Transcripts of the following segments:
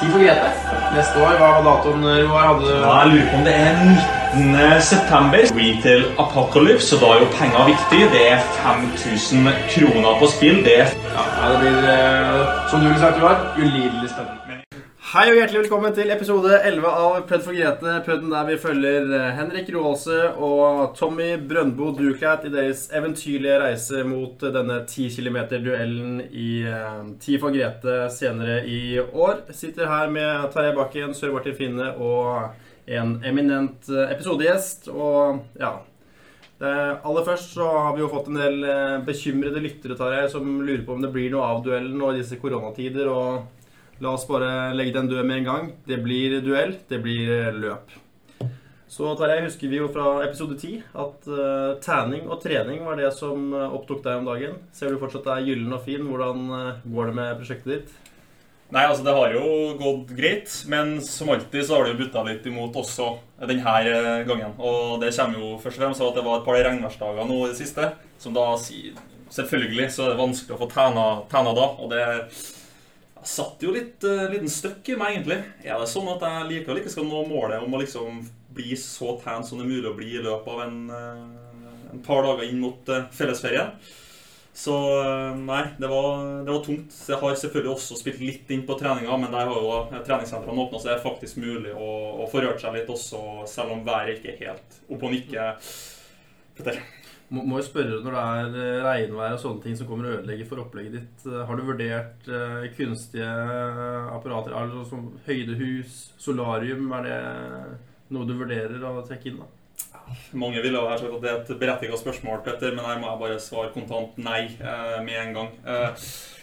Tid for Grete. Neste år, hva var datoen, Roar? Hadde Ja, jeg lurer på om det er 19. september. Retail Apocalypse, og da er jo penger viktig. Det er 5000 kroner på spill. Det er Ja, det blir, eh, som du ville sagt, Roar, ulidelig spennende. Hei og hjertelig velkommen til episode 11 av Pødd for Grete. Pødden der vi følger eh, Henrik Roaldse og Tommy Brøndbo Dukleit i deres eventyrlige reise mot eh, denne 10 km-duellen i eh, Ti for Grete senere i år. Sitter her med Tarjei Bakken, Sør Martin Finne og en eminent eh, episodegjest. Og ja aller først så har vi jo fått en del eh, bekymrede lyttere Tarjei, som lurer på om det blir noe av duellen nå i disse koronatider. og La oss bare legge den død med en gang. Det blir duell, det blir eh, løp. Så Tarjei, husker vi jo fra episode 10 at uh, tanning og trening var det som eh, opptok deg om dagen. Ser du fortsatt deg gyllen og fin? Hvordan eh, går det med prosjektet ditt? Nei, altså det har jo gått greit, men som alltid så har det jo butta litt imot også denne gangen. Og det kommer jo først og fremst av at det var et par regnværsdager nå i det siste, som da sier Selvfølgelig så er det vanskelig å få tæna da, og det satt jo litt uh, liten støkk i meg, egentlig. Er det sånn at jeg likevel ikke skal nå målet om å liksom bli så tan som det er mulig å bli i løpet av en, uh, en par dager inn mot uh, fellesferien? Så nei, det var, det var, tungt. Jeg har selvfølgelig også spilt litt inn på treninga, men der har jo treningssentrene åpna, så det er faktisk mulig å, å få rørt seg litt også, selv om været ikke er helt oppe og? Må, må jo spørre når det er eh, regnvær og sånne ting som kommer og ødelegger for opplegget ditt. Eh, har du vurdert uh, kunstige apparater, altså som høydehus, solarium? Er det noe du vurderer å trekke inn? da? Mange ville ha sagt at det er et berettiget spørsmål, Petter, men her må jeg bare svare kontant nei med en gang.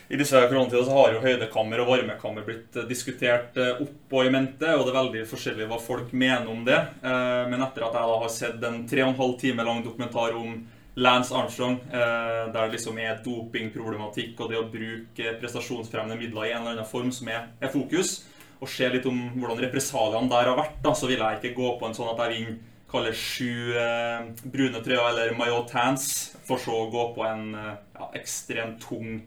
I disse koronatider så har jo høydekammer og varmekammer blitt diskutert opp og i mente, og det er veldig forskjellig hva folk mener om det. Men etter at jeg da har sett en tre og en halv time lang dokumentar om Lance Armstrong, eh, der det liksom er dopingproblematikk og det å bruke prestasjonsfremmende midler i en eller annen form som er, er fokus, og se litt om hvordan represaliene der har vært, da, så vil jeg ikke gå på en sånn at jeg vinner kaller sju eh, brune trøyer eller maillot tans, for så å gå på en eh, ja, ekstremt tung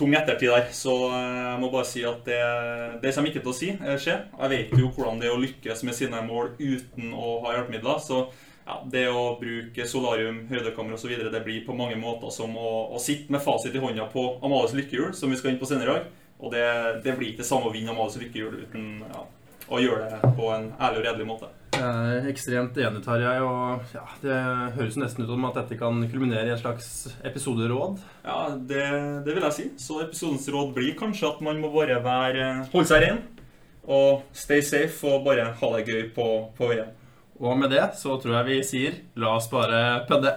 tung ettertid der. Så eh, jeg må bare si at det, det kommer ikke til å si, eh, skje. Jeg vet jo hvordan det er å lykkes med sine mål uten å ha hjelpemidler. så ja, det å bruke solarium, høydekamera osv. det blir på mange måter som å, å, sitte med fasit i hånda på Amalies lykkehjul, som vi skal inn på senere i dag. Og det, det, blir ikke det samme å vinne Amalies lykkehjul uten ja, å gjøre det på en ærlig og redelig måte. Jeg er ekstremt enig, Tarjei. Og ja, det høres nesten ut som at dette kan kulminere i et slags episoderåd. Ja, det, det, vil jeg si. Så episodens råd blir kanskje at man må bare være, holde seg ren og stay safe og bare ha det gøy på, på veien. Og med det så tror jeg vi sier la oss bare pødde.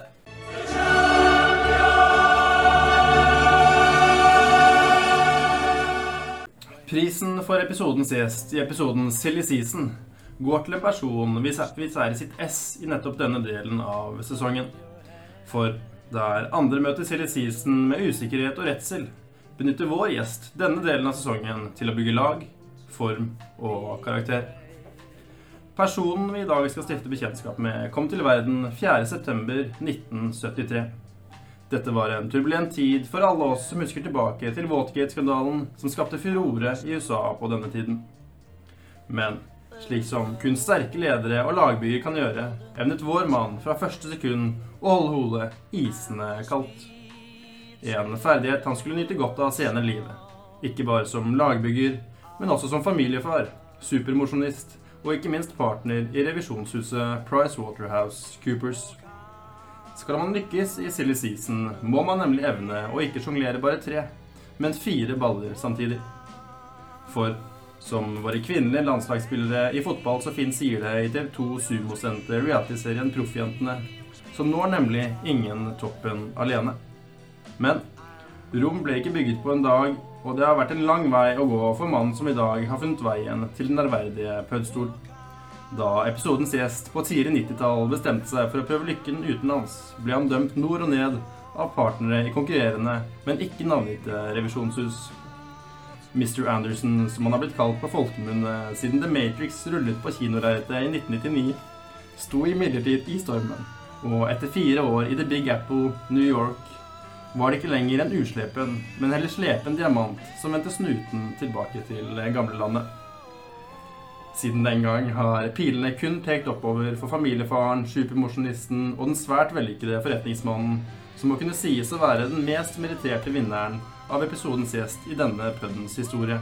Prisen for episodens gjest i episoden Silly Season går til en person vi i sitt S i nettopp denne delen av sesongen. For der andre møter Silly Season med usikkerhet og redsel, benytter vår gjest denne delen av sesongen til å bygge lag, form og karakter. Personen vi i dag skal stifte bekjentskap med, kom til verden 4.9.1973. Dette var en turbulent tid for alle oss som husker tilbake til Watergate-skandalen som skapte furore i USA på denne tiden. Men slik som kun sterke ledere og lagbygger kan gjøre, evnet vår mann fra første sekund å holde hodet isende kaldt. En ferdighet han skulle nyte godt av senere i livet. Ikke bare som lagbygger, men også som familiefar, supermosjonist og ikke minst partner i revisjonshuset Price Waterhouse Coopers. Skal man lykkes i silly season, må man nemlig evne å ikke sjonglere bare tre, men fire baller samtidig. For som våre kvinnelige landslagsspillere i fotball så fint sier det i TV2 sumosendte realityserien Proffjentene, så når nemlig ingen toppen alene. Men Rom ble ikke bygget på en dag og det har vært en lang vei å gå for mannen som i dag har funnet veien til den ærverdige Pødstol. Da episodens gjest på tidlig 90-tall bestemte seg for å prøve lykken utenlands, ble han dømt nord og ned av partnere i konkurrerende, men ikke navngitte revisjonshus. Mr. Anderson, som han har blitt kalt på folkemunne siden The Matrix rullet på kinolerretet i 1999, sto imidlertid i stormen, og etter fire år i The Big Apple, New York, var det ikke lenger en uslepen, men heller slepen diamant som vendte snuten tilbake til gamlelandet. Siden den gang har pilene kun pekt oppover for familiefaren, supermosjonisten og den svært vellykkede forretningsmannen, som må kunne sies å være den mest meritterte vinneren av episodens gjest i denne pudens historie.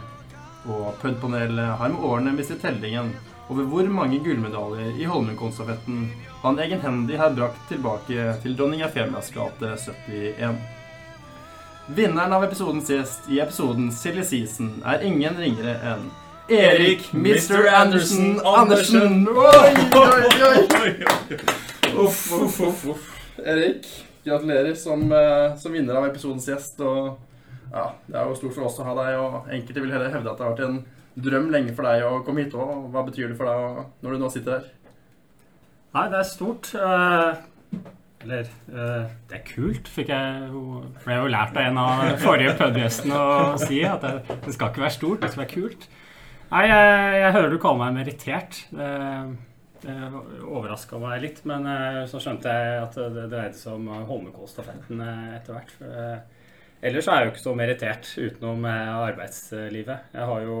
Og pud-panelet har med årene mistet tellingen over hvor mange gullmedaljer i Holmenkollstafetten han egenhendig har brakt tilbake til dronning Eufemias gate 71. Vinneren av episodens gjest i episoden Silly Season er ingen ringere enn Erik Mr. Andersen Andersen. Oi, oi, oi! Uff, uff, uff. uff. Erik, gratulerer som, eh, som vinner av episodens gjest. Og ja, Det er jo stort for oss å ha deg, og enkelte vil heller hevde at det har vært en drøm lenge for deg å komme hit òg. Hva betyr det for deg når du nå sitter her? Nei, det er stort. Eller uh, Det er kult, fikk jeg ble jo lært av en av forrige pubgjestene å si. At det, det, skal ikke være stort, det skal være kult. Nei, jeg, jeg hører du kaller meg merittert. Det, det overraska meg litt, men uh, så skjønte jeg at det dreide seg om Holmenkollstafetten etter hvert. For, Ellers er jeg jo ikke så merittert utenom arbeidslivet. Jeg har jo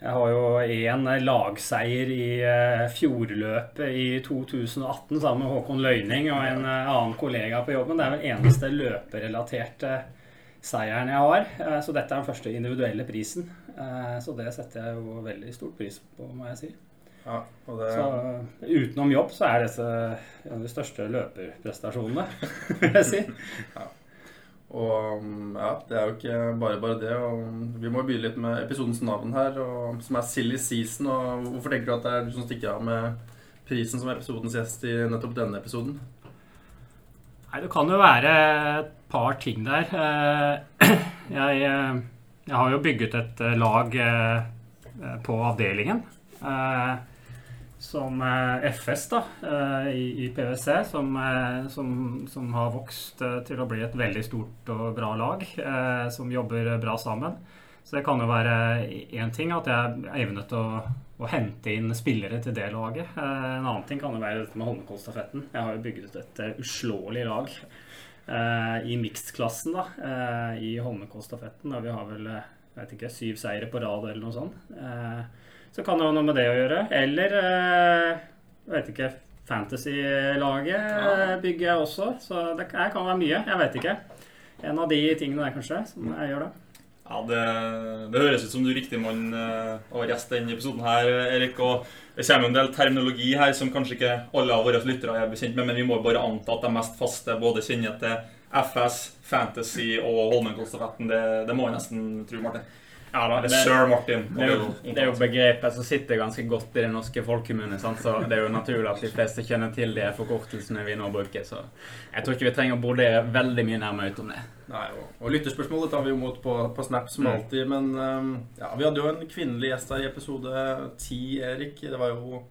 jeg har jo én lagseier i uh, fjordløpet i 2018 sammen med Håkon Løyning og en uh, annen kollega på jobben. Det er vel eneste løperelaterte seieren jeg har. Uh, så dette er den første individuelle prisen. så det setter jeg jo veldig stor pris på, må jeg si. Ja, det... Så utenom jobb så er dette en av de største løperprestasjonene, vil jeg si. ja. Og um, ja, det er jo ikke bare bare det. Og vi må begynne litt med episodens navn her, og, som er Silly Season. Og hvorfor tenker du at det er du som stikker av med prisen som episodens gjest i nettopp denne episoden? Nei, det kan jo være et par ting der. Eh, jeg, eh, jeg har jo bygget et eh, lag på avdelingen som eh, FS da, eh, i, PwC, som, eh, som, som, har vokst til å bli et veldig stort og bra lag, som jobber bra sammen. Så det kan jo være én ting at jeg evnet å, å hente inn spillere til det laget. En annen ting kan jo være dette med Holmenkollstafetten. Jeg har jo bygget et uslåelig lag i mixed-klassen da, i Holmenkollstafetten. Og vi har vel jeg vet ikke, syv seire på rad eller noe sånt. Så kan det ha noe med det å gjøre. Eller jeg eh, vet ikke Fantasy-laget ja. bygger jeg også. Så det kan være mye. Jeg vet ikke. En av de tingene der, kanskje, som jeg gjør da. Ja, det, det, høres ut som du er riktig mann uh, å gjeste denne episoden her, Erik. Og det kommer en del terminologi her som kanskje ikke alle av våre lyttere er bekjent med, men vi må bare anta at de mest faste både kjenner til FS, Fantasy og Holmenkollstafetten. Det, det må jeg nesten tro, Martin. Ja, da, det, Sir Martin. Det er, jo, det er, jo, begrepet som sitter ganske godt i det norske folkemunne. Så det er jo naturlig at de fleste kjenner til de forkortelsene vi nå bruker. Så jeg tror ikke vi trenger å brodere veldig mye nærmere ut om det. Nei, og, og lytterspørsmålet tar vi jo mot på, på Snap som mm. alltid. Men um, ja, vi hadde jo en kvinnelig gjest her i episode ti, Erik. Det var jo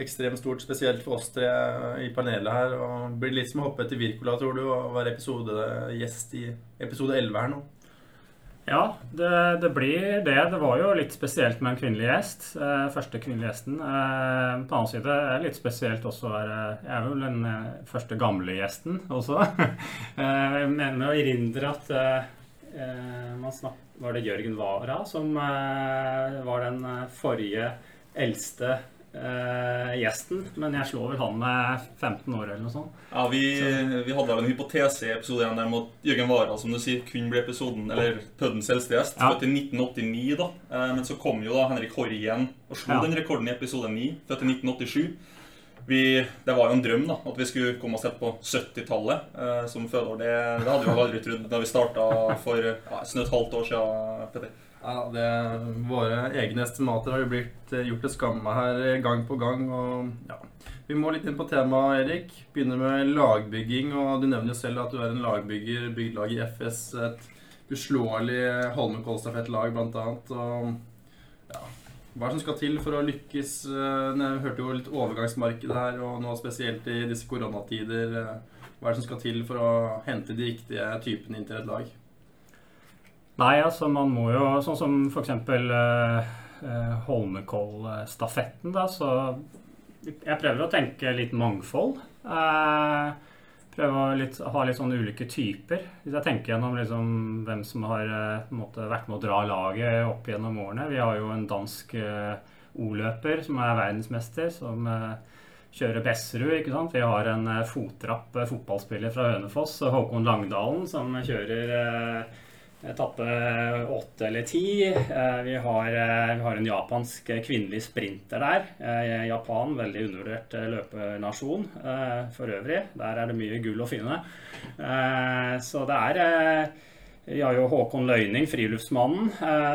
ekstremt stort, spesielt for oss tre i panelet her. Og blir litt som å hoppe etter Wirkola, tror du, og være episodegjest i episode 11 her nå. Ja, det, det, blir det. Det var jo litt spesielt med en kvinnelig gjest. Eh, første kvinnelige gjesten. Eh, på den annen side er det litt spesielt også å være Jeg er vel den eh, første gamle gjesten også. eh, jeg mener å erindre at eh, man snakket, Var det Jørgen Wara som var den forrige eldste uh, gjesten, men jeg slår vel han med 15 år eller noe sånt. Ja, Vi, vi hadde en hypotese i episode 1 der mot at Jørgen Wara som du sier, kunne bli episoden, eller Puddens eldste gjest. Ja. Født i 1989, da. Uh, men så kom jo da Henrik igjen og slo ja. den rekorden i episode 9, født i 1987. Vi, det var jo en drøm da, at vi skulle komme oss sett på 70-tallet uh, eh, som fødeår. Det, det, hadde vi jo aldri trodd da vi starta for ja, snaut halvt år siden. Petter. Ja, det, Våre egne estimater har jo blitt eh, gjort til skamme her gang på gang. og ja, Vi må litt inn på temaet, Erik. Begynner med lagbygging. og Du nevner jo selv at du er en lagbygger. Bygd lag i FS. Et uslåelig Holmenkollstafettlag, blant annet. Og ja, hva er det som skal til for å lykkes? Eh, jeg hørte jo litt overgangsmarked her, og nå spesielt i disse koronatider. Eh, hva er det som skal til for å hente de riktige typene inn til et lag? Nei, altså man må jo Sånn som f.eks. Uh, uh, Holmenkollstafetten, da, så jeg prøver å tenke litt mangfold. Uh, prøve å litt, ha litt sånne ulike typer. Hvis jeg tenker gjennom liksom, hvem som har måte, vært med å dra laget opp gjennom årene. Vi har jo en dansk O-løper som er verdensmester, som kjører Besserud. ikke sant? Vi har en fotrapp fotballspiller fra Hønefoss, Håkon Langdalen, som kjører etappe åtte eller ti. Eh, vi har, eh, vi har, en japansk kvinnelig sprinter der. Eh, Japan, veldig undervurdert løpenasjon for øvrig. Der er det mye gull å finne. Så det er vi har jo Håkon Løyning, friluftsmannen,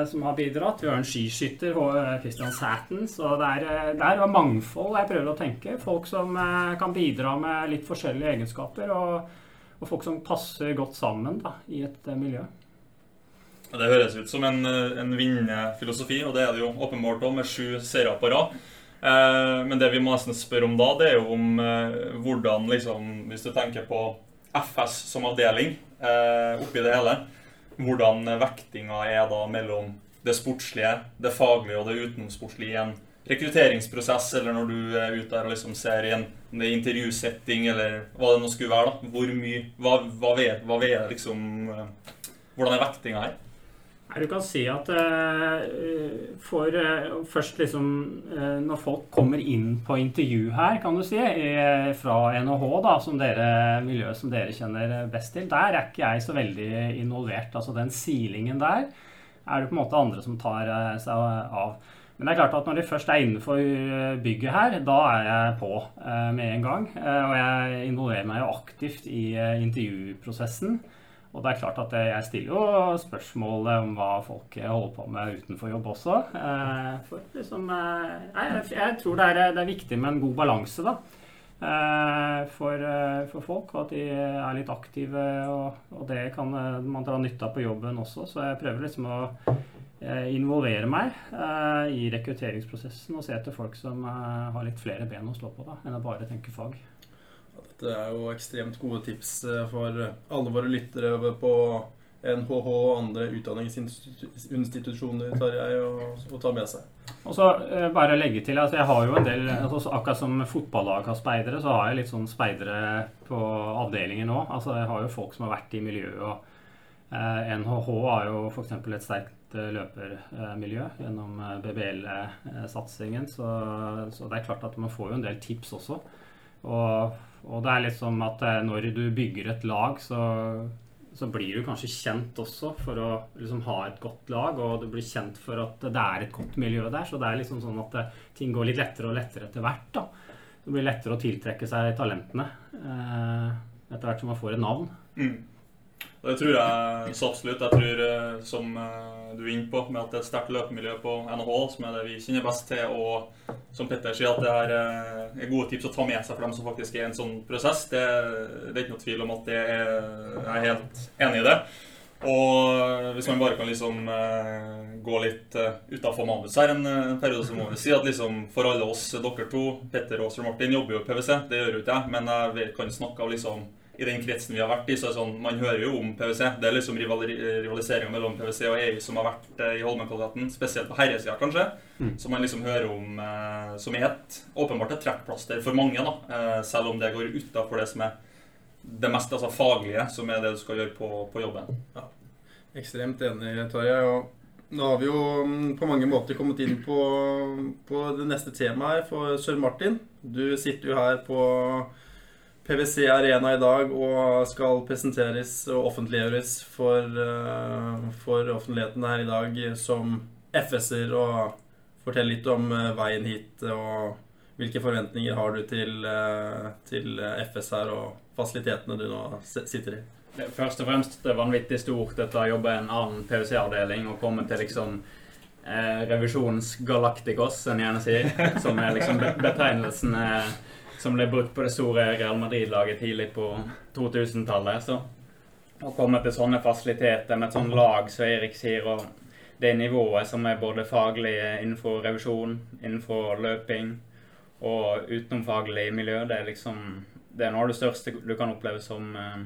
som har bidratt. Vi har en skiskytter, Christian Sæten. Så det er, det er mangfold jeg prøver å tenke. Folk som kan bidra med litt forskjellige egenskaper. Og, og folk som passer godt sammen da, i et miljø. Det høres ut som en, en vinnende filosofi, og det er det jo åpenbart òg, med sju seere på rad. Eh, men det vi må nesten spørre om da, det er jo om eh, hvordan, liksom, hvis du tenker på FS som avdeling eh, oppi det hele, hvordan vektinga er da mellom det sportslige, det faglige og det utenomsportslige i en rekrutteringsprosess, eller når du er ute der og liksom ser i en intervjusetting, eller hva det nå skulle være. da, Hvor mye Hva, hva, vet, hva vet liksom eh, Hvordan er vektinga her? Du kan si at uh, for uh, først liksom uh, Når folk kommer inn på intervju her, kan du si, fra NHH, da, som dere, miljøet som dere kjenner best til, der er ikke jeg så veldig involvert. Altså den silingen der er det på en måte andre som tar seg av. Men det er klart at når de først er innenfor bygget her, da er jeg på med en gang. Og jeg involverer meg jo aktivt i intervjuprosessen. Og det er klart at jeg stiller jo spørsmål om hva folk holder på med utenfor jobb også. Eh, for liksom, eh, jeg tror det er, det er viktig med en god balanse, da. Eh, for, for, folk, og at de er litt aktive. Og, og, det kan man dra nytte av på jobben også. Så jeg prøver liksom å involvere meg i rekrutteringsprosessen og se etter folk som har litt flere ben å slå på da, enn å bare tenke fag. Det er jo ekstremt gode tips eh, for alle våre lyttere på NHH og andre utdanningsinstitusjoner tar jeg å, ta med seg. Og så eh, bare legge til at jeg har jo en del altså, Akkurat som fotballag har speidere, så har jeg litt sånn speidere på avdelinger nå. Altså Jeg har jo folk som har vært i miljøet. og eh, NHH har jo f.eks. et sterkt eh, løpermiljø gjennom BBL-satsingen. Så, så, det er klart at man får jo en del tips også. Og og det er litt som at eh, når du bygger et lag, så, så blir du kanskje kjent også for å liksom ha et godt lag. Og du blir kjent for at det er et godt miljø der. Så det er liksom sånn at eh, ting går litt lettere og lettere etter hvert. da. Det blir lettere å tiltrekke seg talentene eh, etter hvert som man får et navn. Mm. Det tror jeg så absolutt. Jeg tror, eh, som du er inne på, med at det er et sterkt løpemiljø på NHL, som er det vi kjenner best til, og som Petter sier, at det er, eh, er gode tips å ta med seg for dem som faktisk er i en sånn prosess. Det, det er ikke noe tvil om at det er, jeg er helt enig i det. Og hvis man bare kan liksom gå litt uh, utafor manus her en, en, periode, så må vi si at liksom for alle oss, dere to, Petter og Martin, jobber jo i PwC. Det gjør jo ikke jeg, men jeg kan snakke av liksom i den kretsen vi har vært i, så er det sånn, man hører jo om PwC. Det er liksom rivaliseringa mellom PwC og EU som har vært eh, i Holmenkollgaten, spesielt på herresida, kanskje. Mm. Som man liksom hører om eh, som er et, åpenbart et trekkplaster for mange, da. Eh, selv om det går utafor det som er det mest altså, faglige, som er det du skal gjøre på, på jobben. Ja. Ekstremt enig, Tarjei. Og nå har vi jo mm, på mange måter kommet inn på, på det neste temaet her for Sør Martin. Du sitter jo her på PwC Arena i dag og skal presenteres og offentliggjøres for, uh, for offentligheten her i dag som FS-er. Og fortell litt om uh, veien hit og hvilke forventninger har du til, uh, til FS her og fasilitetene du nå sitter i? Først og fremst det er vanvittig stort etter å jobbe i en annen PwC-avdeling og komme til liksom eh, revisjonens Galacticos, en gjerne sier, som er liksom betegnelsen eh, som ble brukt på det store Real Madrid-laget tidlig på 2000-tallet. Så å komme til sånne fasiliteter med et sånt lag som Erik sier, og det nivået som er både faglig innenfor revisjon, innenfor løping og utenomfaglig miljø, det er liksom det er noe av det største du kan oppleve som eh,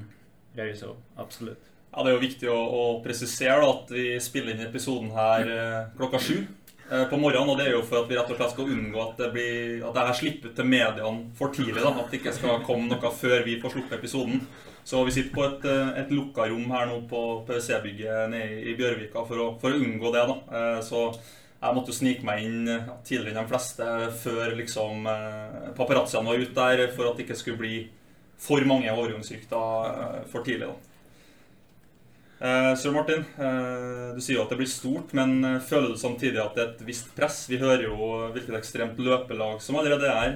revisor. Absolutt. Ja, Det er jo viktig å, å presisere da, at vi spiller inn episoden her eh, klokka sju. Eh, på morgenen. Og det er jo for at vi rett og slett skal unngå at det blir At det her slipper til mediene for tidlig. da, At det ikke skal komme noe før vi får sluppet episoden. Så vi sitter på et, eh, et lukka rom her nå på PwC-bygget nede i Bjørvika for å, for å, unngå det. da. Eh, så jeg måtte jo snike meg inn tidligere enn de fleste før liksom paparazziene var ute der, for at det ikke skulle bli for mange overgangsrykter for tidlig. da. Uh, Sir Martin, uh, du sier jo at det blir stort, men uh, føler du samtidig at det er et visst press? Vi hører jo hvilket ekstremt løpelag som allerede er.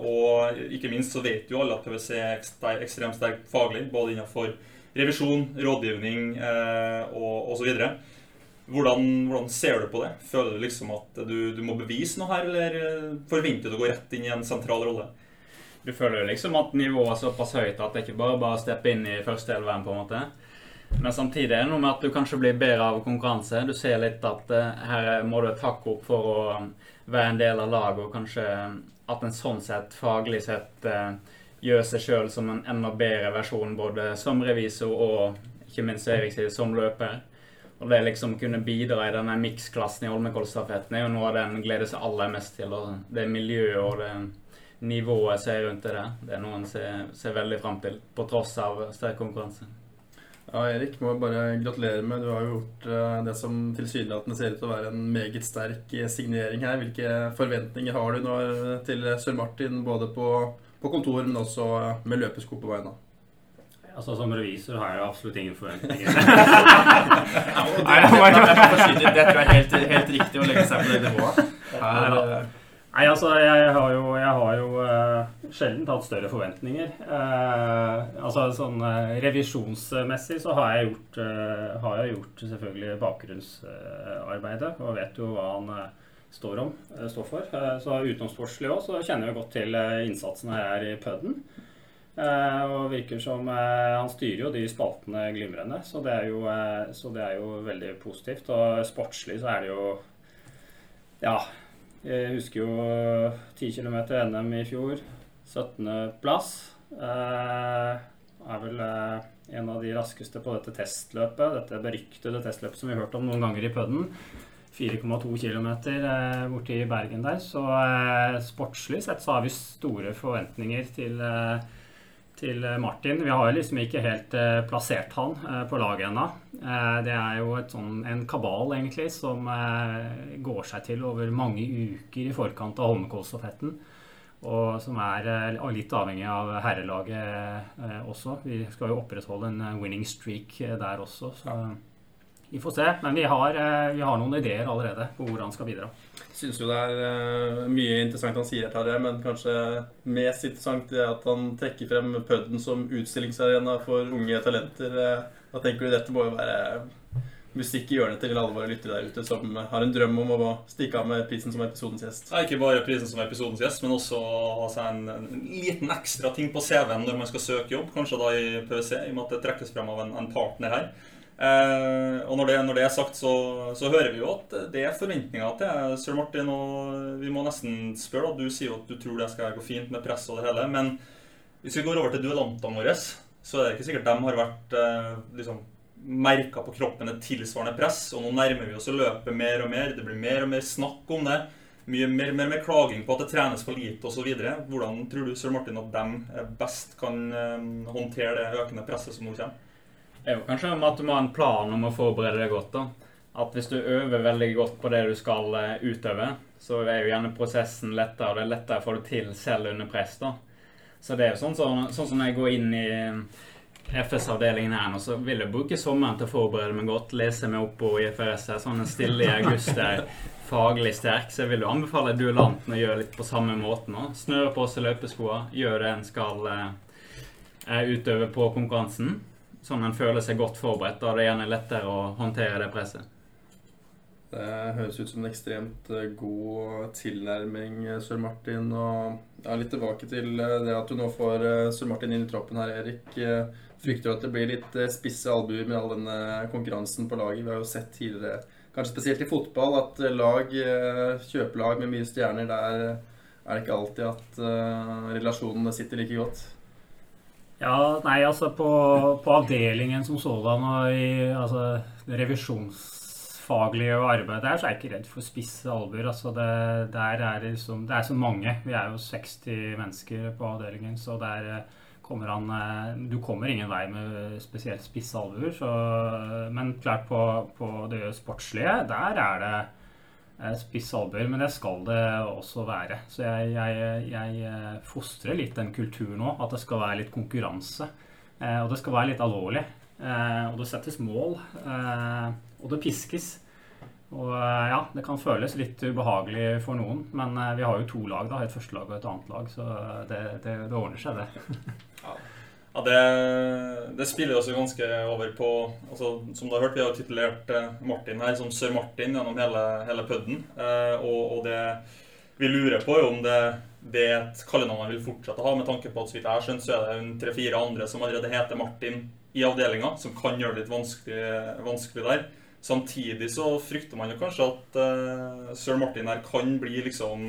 og ikke minst så vet jo alle at PwC er ekstremt sterkt faglig, både innenfor revisjon, rådgivning og osv. Hvordan, hvordan ser du på det? Føler du liksom at du, du, må bevise noe her, eller forventer du å gå rett inn i en sentral rolle? Du føler jo liksom at nivået er såpass høyt at det ikke bare bare å steppe inn i førsteelveren, på en måte? Men samtidig er det noe med at du kanskje blir bedre av konkurranse. Du ser litt at uh, her må du et hakk opp for å um, være en del av laget, og kanskje at en sånn sett, faglig sett, gjør seg sjøl som en enda bedre versjon både som revisor og ikke minst Erik sier som løper. Og det liksom kunne bidra i denne miksklassen i Holmenkollstafetten er jo noe av det en gleder seg aller mest til. Og det miljøet og det nivået som er rundt det, det er noe en ser, ser veldig fram til, på tross av sterk konkurranse. Ja, Erik, må jeg bare gratulere med. Du har jo gjort uh, det som tilsynelatende ser ut til å være en meget sterk eh, signering her. Hvilke forventninger har du nå eh, til Sør Martin, både på, på kontor, men også med løpesko på veien? Altså Som revisor har jeg absolutt ingen forventninger. ja, det, det, det, det, tror jeg er helt, helt riktig å legge seg på det nivået. Her, Nei, altså, jeg har jo, jeg har jo uh, sjelden hatt større forventninger. Uh, altså sånn uh, revisjonsmessig så har jeg gjort, har jeg gjort selvfølgelig bakgrunnsarbeidet og vet jo hva han står, om, står for. så utenomsportslig òg så kjenner jeg godt til innsatsen her i puben. og virker som Han styrer jo de spaltene glimrende, så det, er jo, så det er jo veldig positivt. Og sportslig så er det jo Ja jeg husker jo 10 km NM i fjor. 17.-plass. Eh, er vel eh, en av de raskeste på dette testløpet. Dette beryktede testløpet som vi har hørt om noen ganger i Pødden. 4,2 km eh, borti Bergen der. Så eh, sportslig sett så har vi store forventninger til eh, til eh, Martin. Vi har liksom ikke helt eh, plassert han eh, på laget ennå. Det er jo sånn, en kabal egentlig som går seg til over mange uker i forkant av Holmenkollstafetten. Og som er litt avhengig av herrelaget også. Vi skal jo opprettholde en winning streak der også. så... Vi får se. Men vi har, vi har, noen ideer allerede på hvor han skal bidra. Syns jo det er uh, mye interessant han sier, Tarjei, men kanskje mest interessant er at han trekker frem Pudden som utstillingsarena for unge talenter. Hva tenker du dette må jo være musikk i hjørnet til alle våre lyttere der ute som har en drøm om å stikke av med prisen som episodens gjest. Ja, ikke bare prisen som episodens gjest, men også ha seg en, en, liten ekstra ting på CV-en når man skal søke jobb, kanskje da i PwC, i og med at det trekkes frem av en, en partner her. Eh, og når det, når det, er sagt, så, så, hører vi jo at det er forventninger til Sir Martin. Og vi må nesten spørre. Da. Du sier jo at du tror det skal gå fint med press og det hele. Men hvis vi går over til duellantene våre, så er det ikke sikkert de har vært eh, liksom, merka på kroppen et tilsvarende press. Og nå nærmer vi oss å løpe mer og mer. Det blir mer og mer snakk om det. Mye mer, mer, mer klaging på at det trenes for lite osv. Hvordan tror du Sir Martin at de best kan eh, håndtere det økende presset som nå kommer? Er jo kanskje om at du må ha en plan om å forberede deg godt. da. At hvis du øver veldig godt på det du skal eh, utøve, så er jo gjerne prosessen lettere, og det er lettere å få det til selv under press. da. Så det er jo sånn, sånn, sånn som når jeg går inn i eh, FS-avdelingen her nå, så vil jeg bruke sommeren til å forberede meg godt. Lese meg opp på IFRS sånn en stille i august er faglig sterk. Så jeg vil jo anbefale duellanten å gjøre litt på samme måten. Snøre på seg løpeskoa, gjøre det en skal eh, utøve på konkurransen sånn en føler seg godt forberedt. Da er det gjerne lettere å håndtere det presset. Det høres ut som en ekstremt eh, god tilnærming, eh, Sør Martin. Og ja, litt tilbake til eh, det at du nå får Sør Martin inn i troppen her, Erik. Frykter at det blir litt spisse albuer med all denne konkurransen på laget? Vi har jo sett tidligere, kanskje spesielt i fotball, at lag, kjøpelag med mye stjerner, der er det ikke alltid at relasjonene sitter like godt. Ja, nei, altså på, på avdelingen som sådan og i altså, det revisjonsfaglige arbeidet der, så er jeg ikke redd for spisse albuer. Altså det, der er liksom, det er så mange. Vi er jo 60 mennesker på avdelingen, så der eh, kommer han eh, Du kommer ingen vei med spesielt spisse albuer. Men klart, på, på det sportslige, der er det spisse albuer. Men det skal det også være. Så jeg, jeg, jeg fostrer litt den kulturen nå, at det skal være litt konkurranse. Og det skal være litt alvorlig. Eh, og det settes mål, eh, og det piskes. Og eh, ja, det kan føles litt ubehagelig for noen, men vi har jo to lag, da. Et første lag og et annet lag, så det, det, det ordner seg, det. ja, det, det, spiller også ganske over på altså, Som du har hørt, vi har titulert Martin her som Sir Martin gjennom hele, hele puden. Og, og, det vi lurer på, er om det, det er et kallenavn han vil fortsette å ha, med tanke på at så vidt jeg har skjønt, så er det tre-fire andre som allerede heter Martin i avdelinga, som kan gjøre det litt vanskelig, vanskelig, der. Samtidig så frykter man jo kanskje at eh, sir Martin her kan bli liksom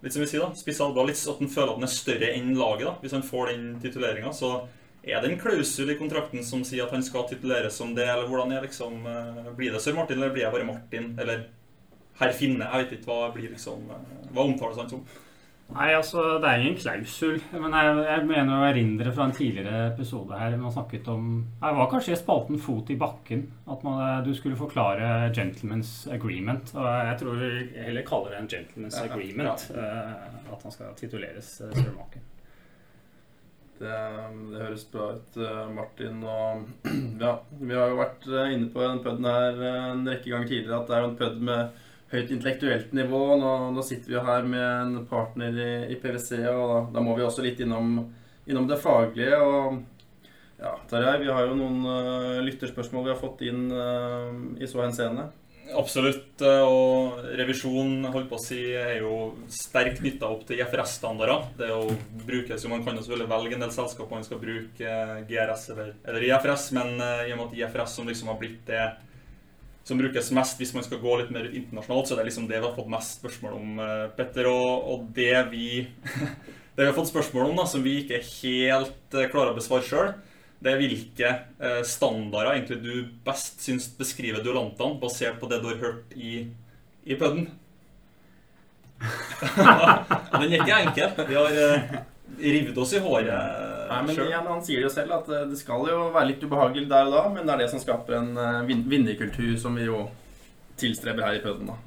Litt som vi sier, da, spisse albuer. Litt at han føler at han er større enn laget, da, hvis han får den tituleringa. Så er det en klausul i kontrakten som sier at han skal tituleres som det, eller hvordan er liksom uh, Blir det sir Martin, eller blir jeg bare Martin? Eller herr Finne? Jeg vet ikke hva blir liksom uh, Hva omtales han som? Nei, altså, det er ingen klausul. Men jeg, jeg mener å erindre fra en tidligere episode her man snakket om Det var kanskje i spalten 'fot i bakken'. At man, du skulle forklare 'gentleman's agreement'. Og jeg tror vi heller kaller det en 'gentleman's ja, agreement'. Ja. Uh, at han skal tituleres uh, sir Det, det, høres bra ut, Martin. Og ja, vi har jo vært inne på den puden her en rekke ganger tidligere. At det er jo en pud med høyt intellektuelt nivå. Nå, nå, sitter vi her med en partner i, i PwC, og da, da, må vi også litt innom, innom det faglige. og ja, Tarjei, vi har jo noen uh, lytterspørsmål vi har fått inn uh, i så henseende. Absolutt. Eh, og revisjon holdt på å si, er jo sterkt knytta opp til IFRS-standarder. Det jo brukes jo, Man kan jo selvfølgelig velge en del selskaper man skal bruke GRS eller, eller IFRS, men i og med at IFRS som liksom har blitt det som brukes mest hvis man skal gå litt mer ut internasjonalt, så det er liksom det vi har fått mest spørsmål om, eh, Petter. Og, og det, vi, det vi har fått spørsmål om, da, som vi ikke helt eh, klarer å besvare sjøl, det er hvilke eh, standarder egentlig du best syns beskriver duellantene, basert på det du har hørt i, i puden. den er ikke enkel. Vi har revet oss i håret Nei, men igjen, Han sier jo selv at eh, det skal jo være litt ubehagelig der og da, men det er det som skaper en uh, vinnerkultur som vi jo tilstreber her i pøden, da.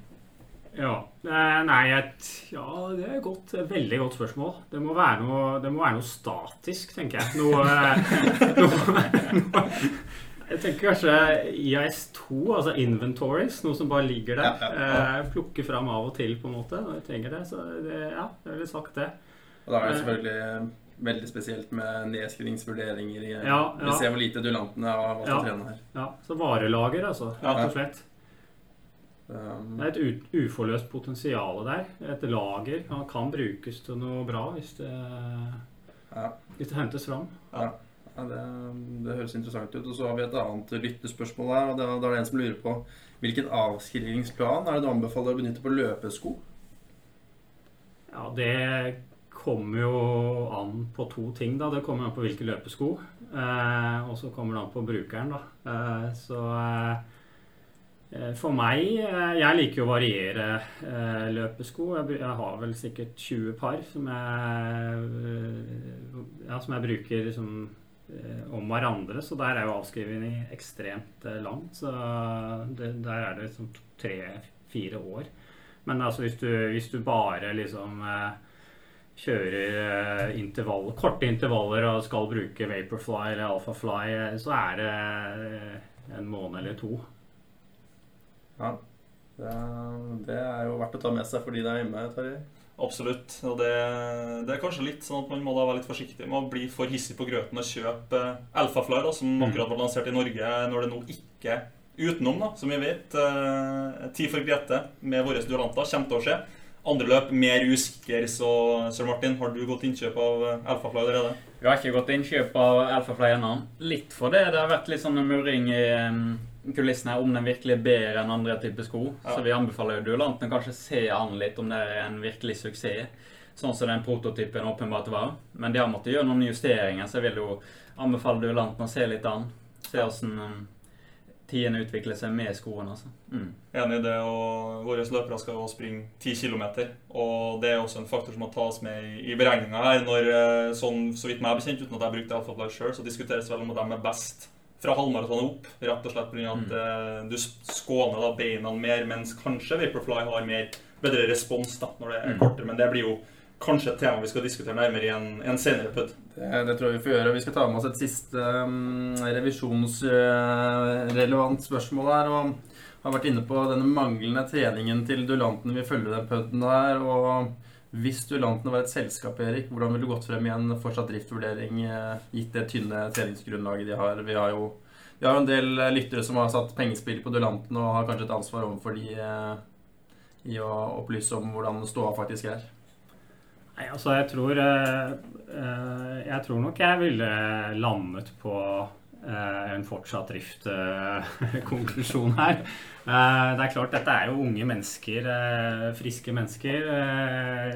Ja. Nei, et, ja, det er et veldig godt spørsmål. Det må være noe, det må være noe statisk, tenker jeg. Noe, eh, noe, noe Jeg tenker kanskje IAS2, altså inventories, noe som bare ligger der. Ja, ja, ja. Eh, plukke fram av og til, på en måte, når jeg trenger det. Så det, ja, jeg ville sagt det. Og da er det selvfølgelig veldig spesielt med nedskrivingsvurderinger. Ja, ja. Vi ser hvor lite duellantene har valgt ja, å trene her. Ja, Så varelager, altså. Rett og slett. Um, det er et uforløst potensial der. Et lager kan, kan brukes til noe bra hvis det, hvis det hentes fram. Ja. Ja, det, det, høres interessant ut. Og så har vi et annet lyttespørsmål her. og Da er det en som lurer på hvilken avskrivingsplan er det du anbefaler å benytte på løpesko? Ja, Det kommer jo an på to ting. da. Det kommer an på hvilke løpesko. Eh, og så kommer det an på brukeren, da. Eh, så eh, for meg eh, Jeg liker jo å variere eh, løpesko. Jeg, jeg, har vel sikkert 20 par som jeg, eh, ja, som jeg bruker liksom, om hverandre. Så der er jo avskrivningen ekstremt lang. Så det, der er det liksom tre-fire år. Men altså hvis du, hvis du bare liksom kjører eh, intervall, korte intervaller og skal bruke Vaporfly eller Alphafly, eh, så er det eh, en måned eller to. Ja. Det er, det er jo verdt å ta med seg for de der hjemme, Tarjei. Absolutt. Og det, det, er kanskje litt sånn at man må da være litt forsiktig med å bli for hissig på grøten og kjøpe Alphafly, da, som mm. akkurat var lansert i Norge, når det nå ikke utenom, da, som vi vet. Tid for Grete med våre studenter, kommer til å skje. Andre løp mer usikker, så Sir Martin, har du gått innkjøp av eh, Alphafly allerede? Vi har ikke gått innkjøp av Alphafly ennå. Litt for det. Det har vært litt sånn murring i kulissene om den virkelig er bedre enn andre typer sko. Ja. Så vi anbefaler jo duellantene kanskje se an litt om det er en virkelig suksess. Sånn som den prototypen åpenbart var. Men de har måttet gjøre noen justeringer, så jeg vil jo anbefale duellantene å se litt an. Se åssen Tiden utvikler seg med skoene. altså. Mm. Enig i det. og Våre løpere skal jo springe 10 km. Og det er også en faktor som må tas med i, i beregninga her. når eh, sånn, Så vidt meg er bekjent, uten at jeg brukte Alphabet sjøl, så diskuteres vel om de er best fra halvmaraton opp. Rett og slett pga. at mm. Eh, du skåner da beina mer, mens kanskje Vaporfly har mer bedre respons da, når det er mm. kortere. Men det blir jo kanskje et tema vi skal diskutere nærmere i en, en senere pud. Det, det, tror jeg vi får gjøre. Vi skal ta med oss et siste um, revisjonsrelevant uh, spørsmål her. og har vært inne på denne manglende treningen til duellantene vil følge den puden der. og hvis duellantene var et selskap, Erik, hvordan ville du gått frem i en fortsatt driftvurdering, uh, gitt det tynne treningsgrunnlaget de har? Vi har jo vi har en del lyttere som har satt pengespill på duellantene og har kanskje et ansvar overfor de uh, i å opplyse om hvordan ståa faktisk er. Nei, altså jeg tror eh, eh, Jeg tror nok jeg ville landet på eh, en fortsatt drift-konklusjon her. Det er klart, dette er jo unge mennesker, friske mennesker.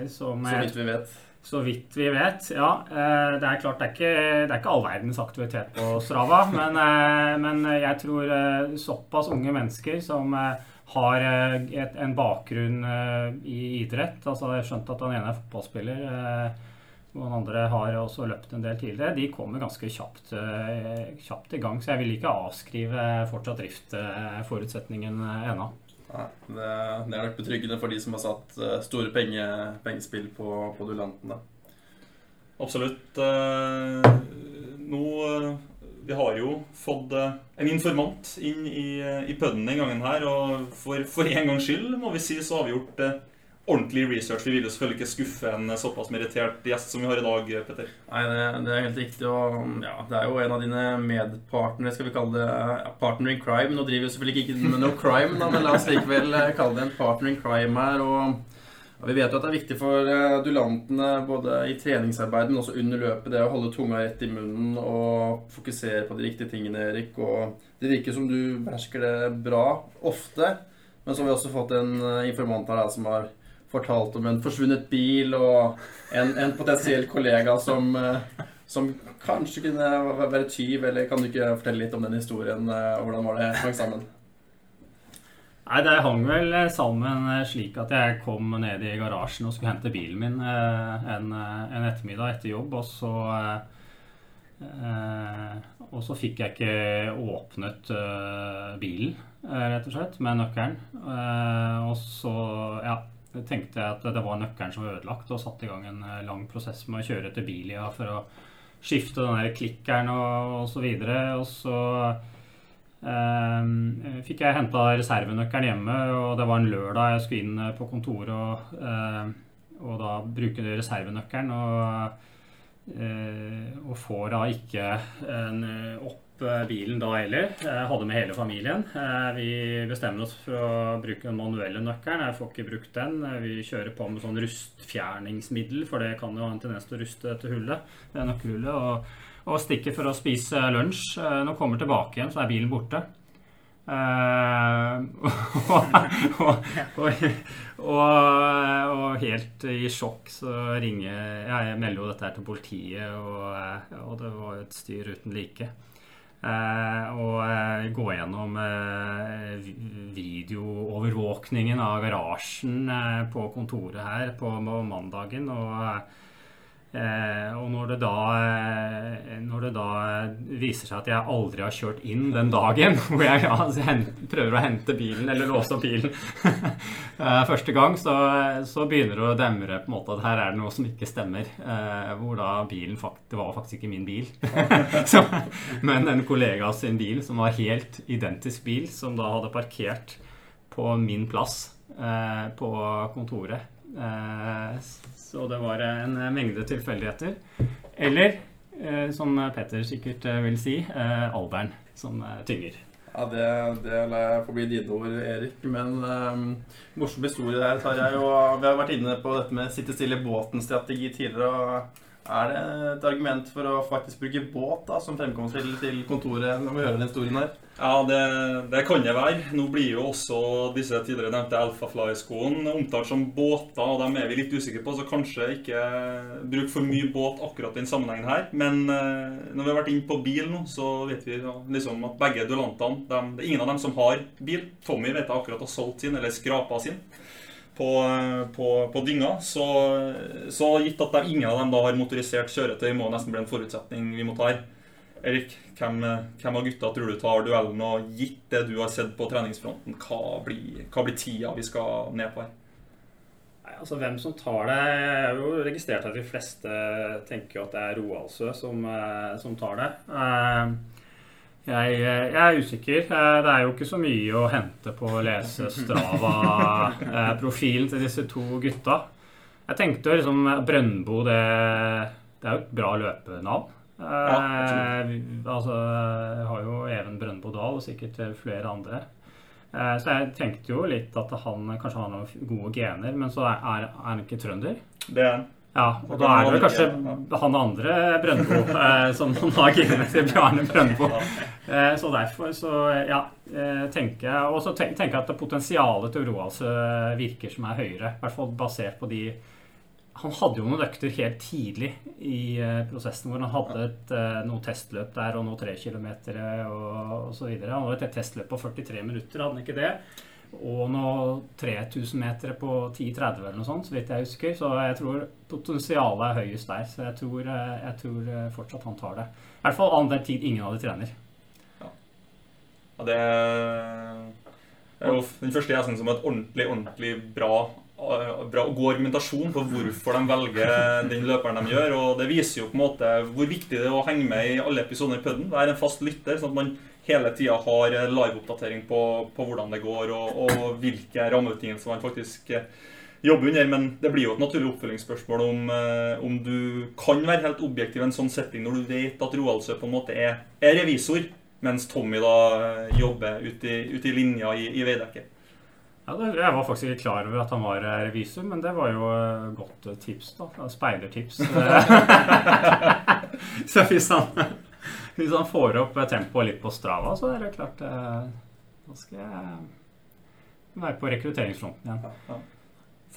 Som så vidt vi vet. Så vidt vi vet, ja. Det er klart, det er ikke, det er ikke all verdens aktivitet på Strava. Men, men jeg tror såpass unge mennesker som har eh, et, en bakgrunn uh, i idrett. Altså, jeg har skjønt at den ene er fotballspiller. Uh, og den andre har også løpt en del tidligere. De kommer ganske kjapt, uh, kjapt i gang. Så jeg vil ikke avskrive fortsatt driftforutsetningen ennå. Nei, det, det, er nok betryggende for de som har satt store penge, pengespill på, på duellanten. Absolutt. Nå vi har jo fått eh, en informant inn i, eh, i puben den gangen her, og for, for en gangs skyld må vi si så har vi gjort eh, ordentlig research. Vi vil jo selvfølgelig ikke skuffe en såpass merittert gjest som vi har i dag, Petter. Nei, det, det er helt riktig. Og ja, det er jo en av dine medpartnere, skal vi kalle det ja, partner in crime. Nå driver vi selvfølgelig ikke med no crime, da, men la oss likevel kalle det en partner in crime her. og og vi vet jo at det er viktig for dulantene, både i treningsarbeid, men også under løpet, det å holde tunga rett i munnen og fokusere på de riktige tingene, Erik. Og det virker som du behersker det bra ofte. Men så har vi også fått en eh, informant her som har fortalt om en forsvunnet bil og en, en potensiell kollega som, eh, som kanskje kunne være tyv. Eller kan du ikke fortelle litt om den historien? Hvordan var det hang sammen? Nei, det hang vel sammen eh, slik at jeg kom ned i garasjen og skulle hente bilen min eh, en, eh, en ettermiddag etter jobb, og så og så fikk jeg ikke åpnet bilen, rett og slett, med nøkkelen. og så ja, tenkte jeg at det var nøkkelen som var ødelagt, og satte i gang en lang prosess med å kjøre etter Bilia for å skifte den der klikkeren og, og så videre. Og så fikk jeg henta reservenøkkelen hjemme, og det var en lørdag jeg skulle inn på kontoret og, uh, og da bruke reservenøkkelen. Og, og får da ikke opp bilen da heller. Jeg hadde med hele familien. vi bestemmer oss for å bruke den manuelle nøkkelen. Jeg får ikke brukt den. Vi kjører på med sånn rustfjerningsmiddel, for det kan jo ha en tendens til å ruste dette hullet. Nøkkelhullet. og og stikker for å spise lunsj. Eh, når hun kommer tilbake igjen, så er bilen borte. Uh, og, og, og, og, helt i sjokk så ringer Jeg melder jo dette her til politiet, og, det var jo et styr uten like. Uh, og gå gjennom uh, videoovervåkningen av garasjen på kontoret her på mandagen. Og Eh, og når det, da, eh, når det, da, viser seg at jeg aldri har kjørt inn den dagen hvor jeg ja, prøver å hente bilen, eller låse opp bilen eh, første gang, så, så, begynner det å demre på en måte at her er det noe som ikke stemmer. Eh, hvor da bilen fakt, Det var faktisk ikke min bil, så, men en kollega sin bil som var helt identisk bil, som da hadde parkert på min plass eh, på kontoret. Eh, så det var en mengde tilfeldigheter. Eller, eh, som Petter sikkert eh, vil si, alderen som tynger. Ja, det, det lar jeg forbli dine ord, Erik. Men um, morsom historie der, Tarjei. Og vi har vært inne på dette med sitte stille i båten-strategi tidligere. og Er det et argument for å faktisk bruke båt da, som fremkomstmiddel til kontoret når vi hører den historien her? Ja, det, det, kan det være. Nå blir jo også disse tidligere nevnte Alphafly-skoene omtalt som båter, og dem er vi litt usikre på, så kanskje ikke bruk for mye båt akkurat i den sammenhengen her. Men eh, når vi har vært inne på bil nå, så vet vi ja, liksom at begge duellantene Det er ingen av dem som har bil. Tommy vet jeg akkurat har solgt sin, eller skrapa sin. På, på, på dynga. Så, så, gitt at ingen av dem da har motorisert kjøretøy, må nesten bli en forutsetning vi må ta her. Erik, hvem, hvem, av gutta tror du tar duellen? Og gitt det du har sett på treningsfronten, hva blir, hva blir tida vi skal ned på her? Nei, altså Hvem som tar det Jeg har jo registrert at de fleste tenker at det er Roaldsø som, eh, som, tar det. Eh, jeg, jeg, er usikker. Eh, det er jo ikke så mye å hente på å lese Strava-profilen til disse to gutta. Jeg tenkte liksom Brøndbo, det, det er jo et bra løpenavn. Ja, eh, altså, jeg har jo Even Brøndbo Dahl og sikkert flere andre. Eh, så jeg tenkte jo litt at han kanskje har noen gode gener, men så er, er han ikke trønder. Det er han. Ja, og da er det kanskje han andre Brøndbo eh, som har genene til Bjarne Brøndbo. Eh, så derfor så ja, eh, tenker jeg Og så tenker jeg at potensialet til Roaldsø virker som er høyere. I hvert fall basert på de han hadde jo noen økter helt tidlig i uh, prosessen hvor han hadde et, uh, noe testløp der og noe tre kilometer og osv. Han hadde et testløp på 43 minutter, hadde han ikke det? Og noe 3000 meter på 10.30 eller noe sånt, så vidt jeg husker. Så jeg tror potensialet er høyest der. Så jeg tror, uh, jeg tror fortsatt han tar det. I hvert fall annen tid ingen av de trener. Ja. ja det er jo den første jeg synes som et ordentlig, ordentlig bra bra god argumentasjon på hvorfor de velger den løperen de gjør. og Det viser jo på en måte hvor viktig det er å henge med i alle episoder i puben. Være en fast lytter, sånn at man hele tida har liveoppdatering på, på hvordan det går, og, og hvilke rammebetingelser man faktisk eh, jobber under. Men det blir jo et naturlig oppfølgingsspørsmål om, eh, om du kan være helt objektiv i en sånn setting når du vet at Roaldsø på en måte er, er revisor, mens Tommy da eh, jobber ute i, ut i linja i, i veidekket. Ja, Jeg var faktisk ikke klar over at han var eh, revisor, men det var jo eh, godt eh, tips. da, Speidertips. så hvis han, hvis han, får opp tempoet litt på Strava, så er det klart Da skal jeg være på rekrutteringsfronten igjen. Ja, ja.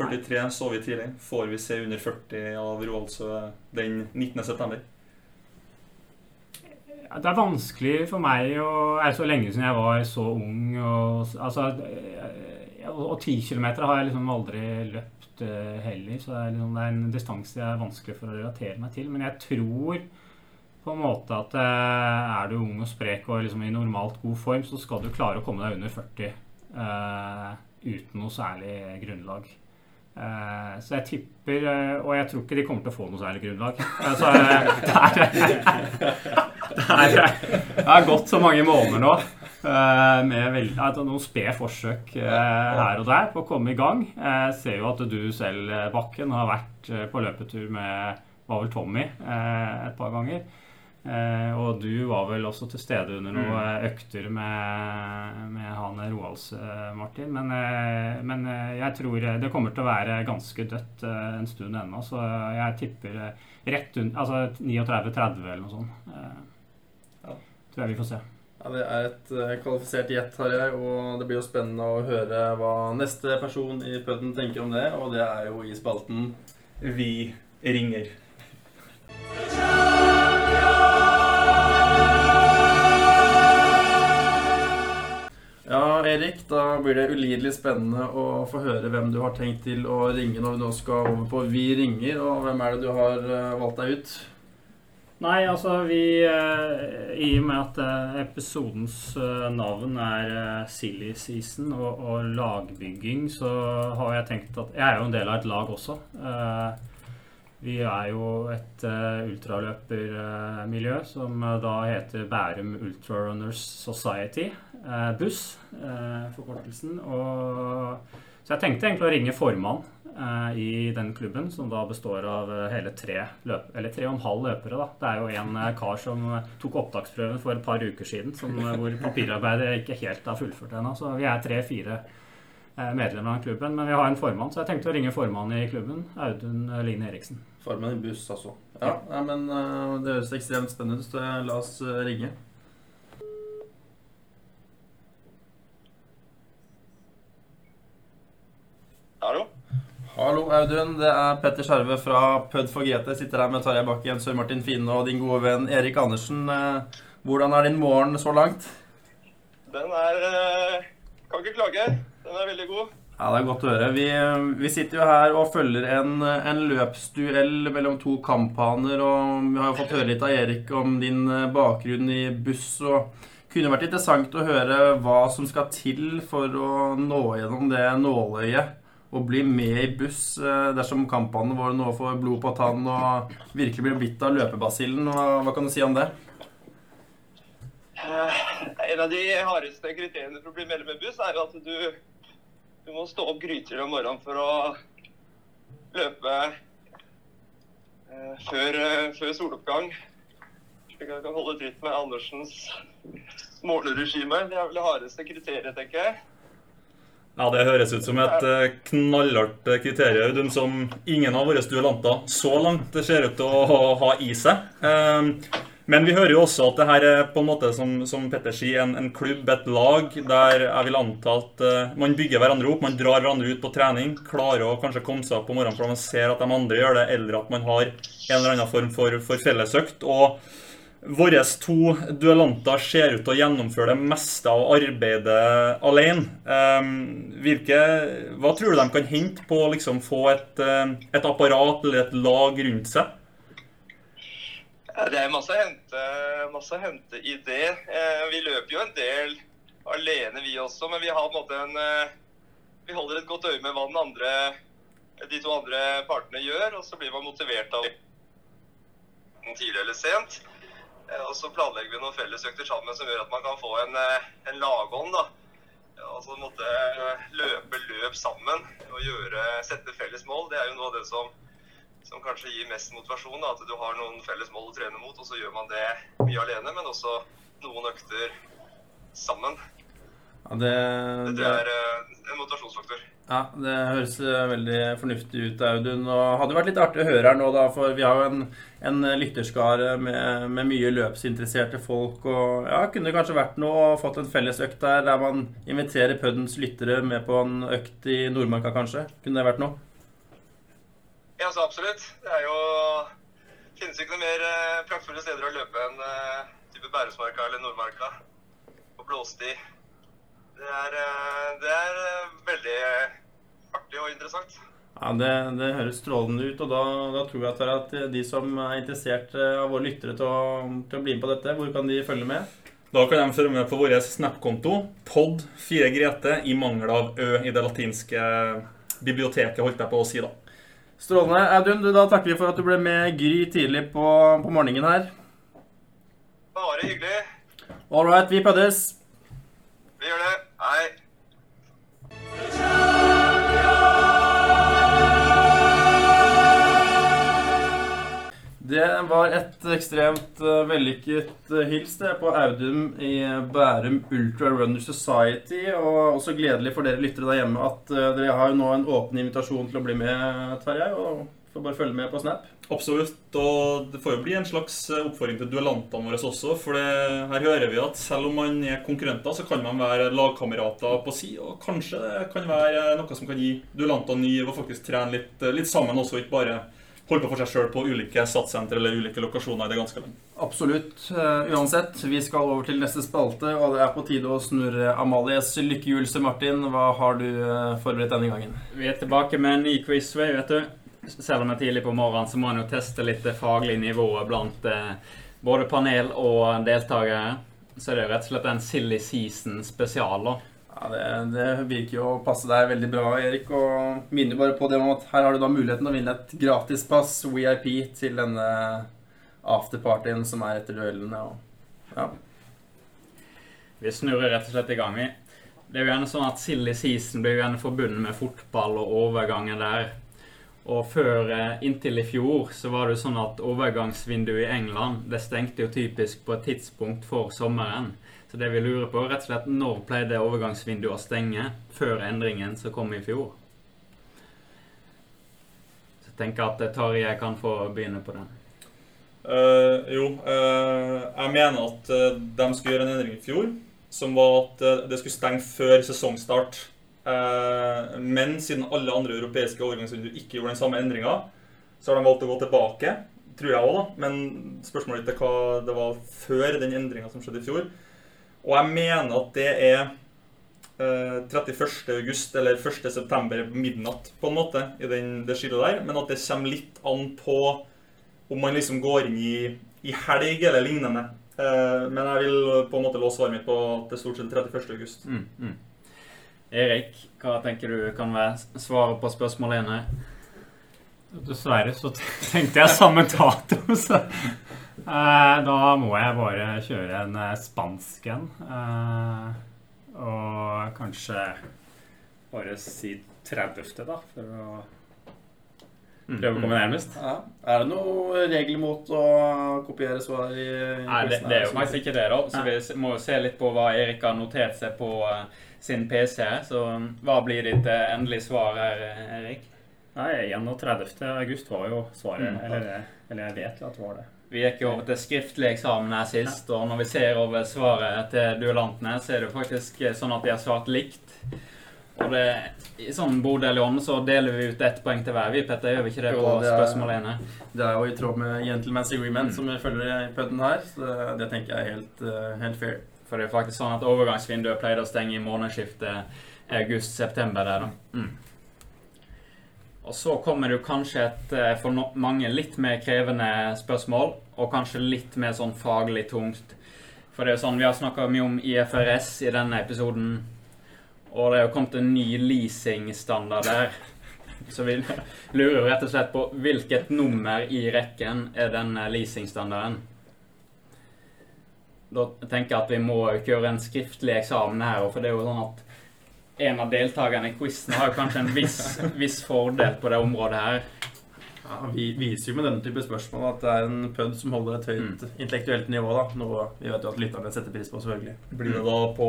43 så vi tidlig. Får vi se under 40 av Roaldsø den 19.9.? Det er vanskelig for meg å Er så lenge siden jeg var så ung og Altså og, ti kilometer har jeg liksom aldri løpt uh, heller, så det er, liksom, det er en distanse jeg er vanskelig for å relatere meg til. Men jeg tror på en måte at uh, er du ung og sprek og liksom i normalt god form, så skal du klare å komme deg under 40 uh, eh, uten noe særlig grunnlag. Uh, så jeg tipper uh, Og jeg tror ikke de kommer til å få noe særlig grunnlag. Altså, det, er, det har gått så mange måneder nå med veld, noen spede forsøk her og der på å komme i gang. Jeg ser jo at du selv, Bakken, har vært på løpetur med var vel Tommy et par ganger. Og du var vel også til stede under noen mm. økter med, med han Roalds, Martin. Men, men, jeg tror det kommer til å være ganske dødt en stund ennå, så jeg tipper rett under Altså 39-30 eller noe sånt. tror jeg vi får se. Ja, Det er et kvalifisert gjett, har jeg, og det blir jo spennende å høre hva neste person i pudden tenker om det, og det er jo i spalten Vi ringer. Da blir det ulidelig spennende å få høre hvem du har tenkt til å ringe når vi nå skal over på Vi ringer, og hvem er det du har uh, valgt deg ut? Nei, altså vi eh, I og med at eh, episodens eh, navn er Silly Season og, og, lagbygging, så har jeg tenkt at Jeg er jo en del av et lag også. Vi er jo et ultraløpermiljø som da heter Bærum Ultrarunners Society. Buss, forkortelsen. Og, så jeg tenkte egentlig å ringe formann Eh, i den klubben, som da består av eh, hele tre løp, eller tre og en halv løpere. da. Det er jo en eh, kar som tok opptaksprøven for et par uker siden, som, hvor papirarbeidet ikke helt er fullført ennå. Så vi er tre-fire medlemmer av klubben. Men vi har en formann, så jeg tenkte å ringe formannen i klubben. Audun Line Eriksen. Far i buss, altså. Ja, ja men uh, det høres ekstremt spennende ut. La oss eh, ringe. Hallo? Hallo, Audun. Det er Petter Skjerve fra Pød for GT. Sitter her med Tarjei Bakken, Sør Martin Fine og din gode venn Erik Andersen. Eh, hvordan er din morgen så langt? Den er Kan ikke klage. Den er veldig god. Ja, Det er godt å høre. Vi, vi sitter jo her og følger en, en, løpsduell mellom to kamphaner. Og vi har jo fått høre litt av Erik om din eh, bakgrunn i buss. og kunne vært interessant å høre hva som skal til for å nå gjennom det nåløyet og bli med i buss eh, dersom kampene våre nå får blod på tann og virkelig blir bitt av løpebasillen. Hva kan du si om det? Eh, en av de hardeste kriteriene for å bli medlem i buss, er at du, du må stå opp grytidlig om morgenen for å løpe eh, før, før, soloppgang. Slik at du kan holde tritt med Andersens måleregime. Det er vel det hardeste kriteriet, tenker jeg. Ja, Det høres ut som et eh, knallhardt kriterium, Audun, som ingen av våre duellanter så langt ser ut til å ha i seg. Ehm, men vi hører jo også at det her er på en måte, som, som Petter sier, en, en, klubb, et lag, der jeg vil anta at uh, man bygger hverandre opp. Man drar hverandre ut på trening, klarer å kanskje komme seg opp på morgenen fordi man ser at de andre gjør det, eller at man har en eller annen form for, for fellesøkt. og Våre to duellanter ser ut til å gjennomføre det meste av arbeidet alene. Hvilke, hva tror du de kan hente på å liksom få et, uh, et, apparat eller et lag rundt seg? Det er masse å hente, masse å hente i det. Uh, vi løper jo en del alene, vi også, men vi har på en måte en uh, Vi holder et godt øye med hva den andre, de to andre partene gjør, og så blir man motivert av tidlig eller sent. Eh, og så planlegger vi noen fellesøkter sammen som gjør at man kan få en, eh, en lagånd. da. Altså måtte eh, løpe løp sammen og gjøre, sette felles mål. Det er jo noe av det som, som kanskje gir mest motivasjon. Da. At du har noen felles mål å trene mot, og så gjør man det mye alene. Men også noen økter sammen. Ja, det, det, det er en motivasjonsfaktor. Ja, Det høres eh, veldig fornuftig ut, Audun. Og hadde vært litt artig å høre her nå, da, for vi har jo en, en lytterskare med, med, mye løpsinteresserte folk. Og ja, kunne kanskje vært noe og fått en felles økt der, der man inviterer Puddens lyttere med på en økt i Nordmarka, kanskje? Kunne det vært noe? Ja, så absolutt. Det er jo finnes ikke noe mer eh, praktfulle steder å løpe enn uh, type Bærumsmarka eller Nordmarka på blåsti. Det er, det er veldig artig og interessant. Ja, Det, det høres strålende ut. og da, da, tror jeg at de som er interessert eh, av våre lyttere til å, til å, bli med på dette, hvor kan de følge med? Da kan de følge med på vår Snap-konto, pod4grete, i mangel av ø i det latinske biblioteket, holdt jeg på å si da. Strålende. Audun, da takker vi for at du ble med Gry tidlig på, på morgenen her. Bare hyggelig. All right, vi pøddes. Det var et ekstremt uh, vellykket uh, hils det på Audum i Bærum Ultra Runner Society. Og også gledelig for dere lyttere der hjemme at uh, dere har jo nå en åpen invitasjon til å bli med, Tarjei. Og får bare følge med på Snap. Absolutt. Og det får jo bli en slags oppfordring til duellantene våre også. For det, her hører vi at selv om man er konkurrenter, så kan man være lagkamerater på si. Og kanskje det kan være noe som kan gi duellantene ny og faktisk trene litt, litt sammen også, ikke bare holde på for seg sjøl på ulike satssentre eller ulike lokasjoner i det ganske land. Absolutt. Uh, uansett, vi skal over til neste spalte, og det er på tide å snurre Amalies lykkehjul. Martin, hva har du uh, forberedt denne gangen? Vi er tilbake med en ny quiz, vet du. Selv om det er tidlig på morgenen, så må en jo teste litt det faglige nivået blant både panel og deltakere. Så det er rett og slett en Silly Season spesial. da. Ja, det, det, virker jo å passe deg veldig bra, Erik. Og minner bare på det om at her har du da muligheten å vinne et gratispass, VIP, til denne afterpartyen som er etter duellene. Og, ja. Vi snurrer rett og slett i gang, vi. Det er jo gjerne sånn at Silly season blir jo gjerne forbundet med fotball og overgangen der. Og før, eh, inntil i fjor, så var det jo sånn at overgangsvinduet i England det stengte jo typisk på et tidspunkt for sommeren. Så det vi lurer på, rett og slett når pleide overgangsvinduet å stenge før endringen som kom i fjor? Så jeg tenker at Tarjei kan få begynne på den. Uh, jo, uh, jeg mener at uh, de skulle gjøre en endring i fjor, som var at det skulle stenge før sesongstart. Eh, men siden alle andre europeiske overgangsvinduer ikke gjorde den samme endringa, så har de valgt å gå tilbake. Tror jeg òg, da. Men spørsmålet ditt er hva det var før den endringa som skjedde i fjor. Og jeg mener at det er eh, 31. august eller 1. september midnatt, på en måte, i den, det skillet der. Men at det kommer litt an på om man liksom går inn i, i helg eller lignende. Eh, men jeg vil på en måte låse svaret mitt på at det er stort sett 31. august. Mm, mm. Erik, hva tenker du kan være svaret på spørsmålet igjen her? Dessverre så tenkte jeg samme dato, så eh, da må jeg bare kjøre en eh, spansk en. Eh, og kanskje bare si 30., da, for å prøve å komme nærmest. Ja. Er det noe regler mot å kopiere svar i Nei, det, det er jo faktisk ikke det, da. Så vi må jo se litt på hva Erik har notert seg på sin PC. Så hva blir ditt endelige svar her, Erik? Nei, 31. august var jo svaret. Mm. Eller, eller, jeg vet jo at det var det. Vi gikk jo over til skriftlig eksamen her sist, og når vi ser over svaret til duellantene, så er det faktisk sånn at de har svart likt. Og det, I sånn bodel i ånd så deler vi ut ett poeng til hver. Vi, Petter, gjør vi ikke det på spørsmål ene? Det er jo i tråd med Gentleman's Agreement, mm. som følger i puden her. Så det, det, tenker jeg er helt, uh, helt, fair. For det er faktisk sånn at overgangsvinduet pleide å stenge i månedsskiftet august-september der, da. Mm. Og så kommer det kanskje et eh, for mange litt mer krevende spørsmål, og kanskje litt mer sånn faglig tungt. For det er jo sånn, Vi har snakka mye om IFRS i denne episoden, og det er jo kommet en ny leasingstandard der. Så vi lurer rett og slett på hvilket nummer i rekken er denne leasingstandarden. Da tenker jeg at vi må kjøre en skriftlig eksamen her, for det er jo sånn at en av deltakerne i quizen har kanskje en viss, viss, fordel på det området her. Ja, Vi viser jo med denne type spørsmål at det er en pud som holder et høyt mm. intellektuelt nivå. da, Noe vi vet jo at lytterne setter pris på, selvfølgelig. Blir det da på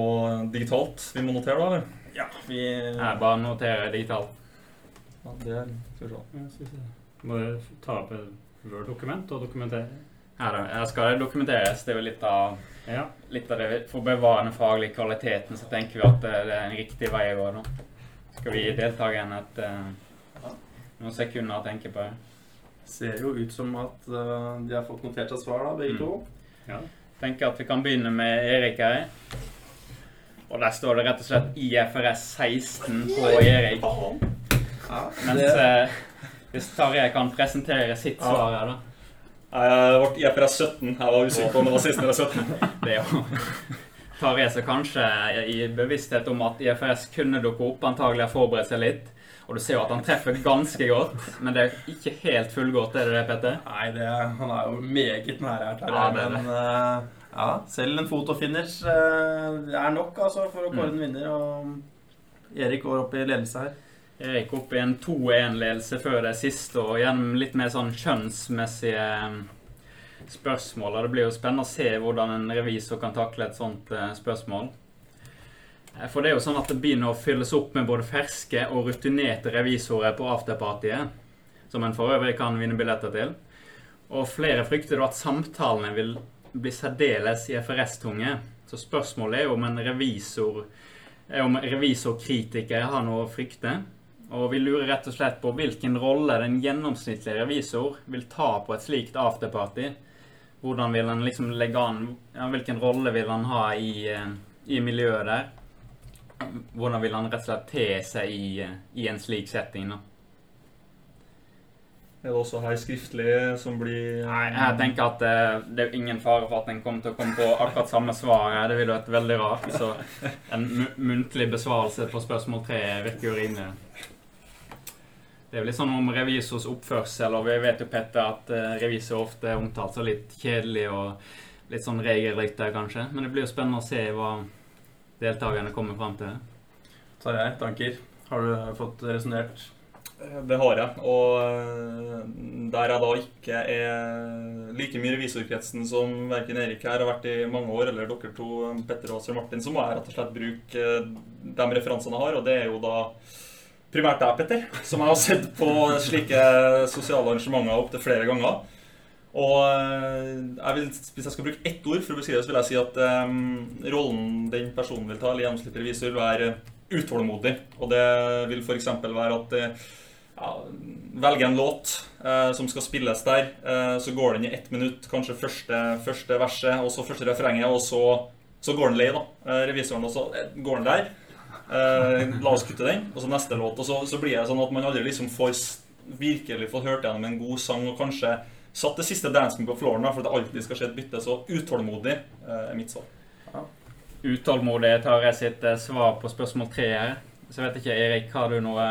digitalt vi må notere, da? eller? Ja, vi Jeg bare noterer digitalt. Ja, det er skal vi se. Må du ta opp et Word-dokument og dokumentere? Her, da. skal det dokumenteres. Det er jo litt av ja. Litt av det For å bevare den faglige kvaliteten så tenker vi at det er en riktig vei å gå. nå. Skal vi gi deltakerne et, uh, noen sekunder å tenke på? det? Ser jo ut som at uh, de har fått notert seg svar, da, begge mm. to. Ja. Tenker at vi kan begynne med Erik her. Og der står det rett og slett IFRS 16 på Erik. Ja, Mens uh, hvis Tarjei kan presentere sitt svar her, da. Jeg ble IFRS 17. Jeg var usikker på om det var 16 eller 17. Det jo. jeg seg kanskje i bevissthet om at IFRS kunne dukke opp. Antagelig har forberedt seg litt. Og du ser jo at han treffer ganske godt, men det er ikke helt fullgodt, er det det, Petter? Nei, det, han er jo meget nære her. Ja, det men uh, ja, selv en fotofinish uh, er nok altså, for å kåre en mm. vinner. Og Erik går opp i ledelse her. Erik opp i en 2-1-ledelse før det siste, og gjennom litt mer sånn kjønnsmessige eh, spørsmål. Og det blir jo spennende å se hvordan en revisor kan takle et sånt eh, spørsmål. Eh, for det er jo sånn at det begynner å fylles opp med både ferske og rutinerte revisorer på afterpartyet, som en for øvrig kan vinne billetter til. Og flere frykter da at samtalene vil bli særdeles IFRS-tunge. Så spørsmålet er jo om en revisor om revisorkritikere har noe å frykte. Og vi lurer rett og slett på hvilken rolle den gjennomsnittlige revisor vil ta på et slikt afterparty. Hvordan vil han liksom legge an ja, Hvilken rolle vil han ha i, eh, i, miljøet der? Hvordan vil han rett og slett te seg i, eh, i en slik setting? da? Er det også her skriftlig som blir Nei, jeg tenker at det, eh, det er ingen fare for at en kommer til å komme på akkurat samme svar. Det ville vært veldig rart. Så en muntlig besvarelse på spørsmål tre virker jo rimelig. Det er jo litt sånn om revisors oppførsel, og vi vet jo, Petter, at uh, revisor ofte er omtalt som litt kjedelig og litt sånn regelrytter, kanskje. Men det blir jo spennende å se hva deltakerne kommer fram til. Tarjei, tanker? Har du fått resonnert? Eh, det har jeg. Og eh, der jeg da ikke er like mye revisorkretsen som verken Erik her har vært i mange år, eller dere to, Petter og Sir Martin, så må jeg rett og slett bruke de referansene jeg har, og det er jo da primært deg, Petter, som jeg har sett på slike sosiale arrangementer opptil flere ganger. Og eh, jeg vil, hvis jeg skal bruke ett ord for å beskrive det, så vil jeg si at um, rollen den personen vil ta, eller gjennomsnittlig revisor, vil være utålmodig. Og det vil f.eks. være at det, ja, velger en låt eh, som skal spilles der. Eh, så går den i ett minutt, kanskje første, første verset, og så første refrenget, og så, så går den lei, da. Eh, revisoren, og så eh, går den der. Eh, la oss kutte den, og så neste låt. Og så, så blir det sånn at man aldri liksom får virkelig fått hørt gjennom en god sang, og kanskje satt det siste dansen på flooren, for at det alltid skal skje et bytte. Så utålmodig eh, er mitt svar. Ja. Utålmodig tar jeg sitt svar på spørsmål tre her. Så jeg vet ikke, Erik, har du noe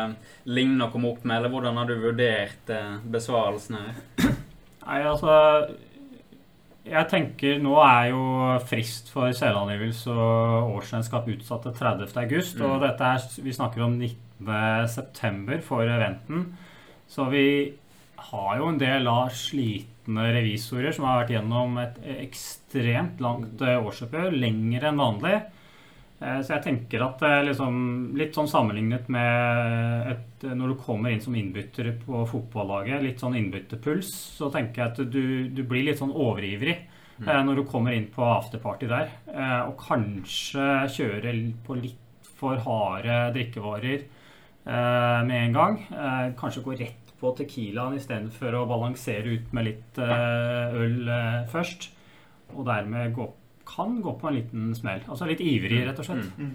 lignende å komme opp med, eller hvordan har du vurdert besvarelsen her? Nei, altså Jeg tenker nå er jo frist for selvangivelse og årsregnskap utsatt til 30.8. Mm. Og dette er, vi snakker om 19.9. for eventen. Så vi har jo en del av slitne revisorer som har vært gjennom et ekstremt langt årsoppgjør, lenger enn vanlig. Eh, så jeg tenker at liksom, litt sånn sammenlignet med et, når du kommer inn som innbytter på fotballaget, litt sånn innbytterpuls, så tenker jeg at du, du blir litt sånn overivrig mm. Eh, når du kommer inn på afterparty der. Eh, og kanskje kjøre på litt for harde drikkevarer med en gang. Kanskje gå rett på Tequilaen istedenfor å balansere ut med litt eh, øl eh, først. Og dermed gå, kan gå på en liten smell. Altså litt ivrig, rett og slett. Mm.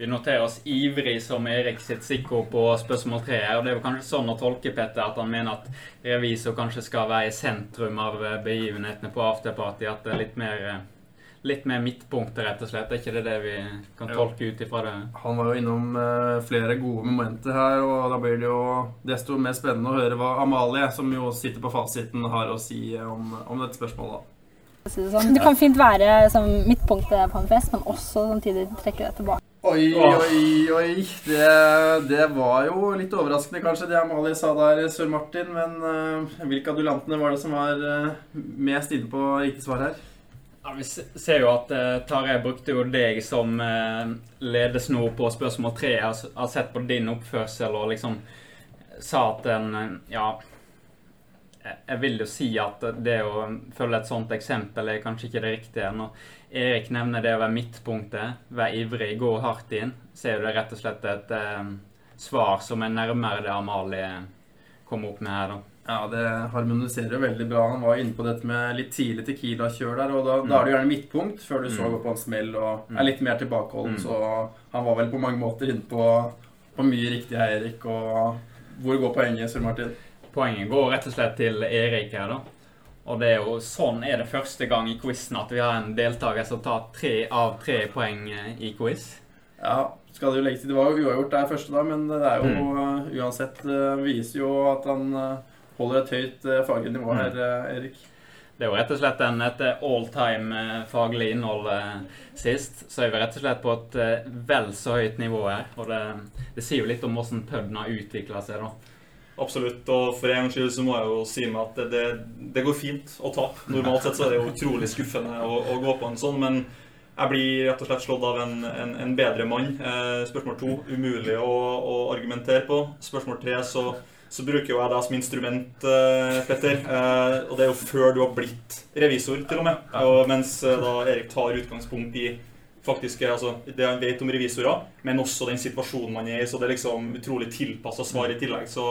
Vi noterer oss ivrig som Erik sitt stikkord på spørsmål tre. Og det er jo kanskje sånn å tolke Petter at han mener at revisor kanskje skal være i sentrum av eh, begivenhetene på afterparty. At det er litt mer litt mer midtpunktet, rett og slett. Er ikke det det vi kan tolke ut ifra det? Han var jo innom uh, flere gode momenter her, og da blir det jo desto mer spennende å høre hva Amalie, som jo sitter på fasiten, har å si om, om dette spørsmålet. Sånn. Det kan fint være som midtpunktet på en fest, men også samtidig trekke det tilbake. Oi, oi, oi. Det, det, var jo litt overraskende, kanskje, det Amalie sa der, sør Martin. Men uh, hvilke adulantene var det som var uh, mest inne på riktig svar her? Ja, Vi ser jo at uh, Tarjei brukte jo deg som uh, ledesnor på spørsmål tre. Har, har sett på din oppførsel og liksom sa at en uh, Ja, jeg vil jo si at det å følge et sånt eksempel er kanskje ikke det riktige. Når Erik nevner det å være midtpunktet, være ivrig, gå hardt inn, så er det rett og slett et eh, svar som er nærmere det Amalie kom opp med her. da. Ja, det harmoniserer jo veldig bra. Han var inne på dette med litt tidlig Tequila-kjør der. Og da, mm. da, er det gjerne midtpunkt før du så mm. går på en smell og er litt mer tilbakeholden. Mm. Så han var vel på mange måter inne på, på mye riktig her, Erik. Og hvor går poenget, Sør Martin? Poenget går rett og slett til Erik her, da. Og det er jo sånn er det første gang i quizen at vi har en deltaker som tar tre av tre poeng i quiz. Ja, skal det jo legge til. Det var jo uavgjort der første, da, men det er jo mm. uansett uh, viser jo at han holder et høyt faglig nivå her, mm. Erik. Det er jo rett og slett en, etter all time faglig innhold sist. Så er vi rett og slett på et vel så høyt nivå her. Og det, det sier jo litt om hvordan puben har utvikla seg, da. Absolutt. Og for en gangs skyld så må jeg jo si meg at det, det, går fint å tape. Normalt sett så er det jo utrolig skuffende å, å, gå på en sånn, men jeg blir rett og slett slått av en, en, en bedre mann. Eh, spørsmål to umulig å, å argumentere på. Spørsmål tre så så bruker jo jeg deg som instrument, uh, Petter. Uh, og det er jo før du har blitt revisor, til og med. Og mens da Erik tar utgangspunkt i faktisk altså, det han vet om revisorer, men også den situasjonen man er i. Så det er liksom utrolig tilpassa svar i tillegg. Så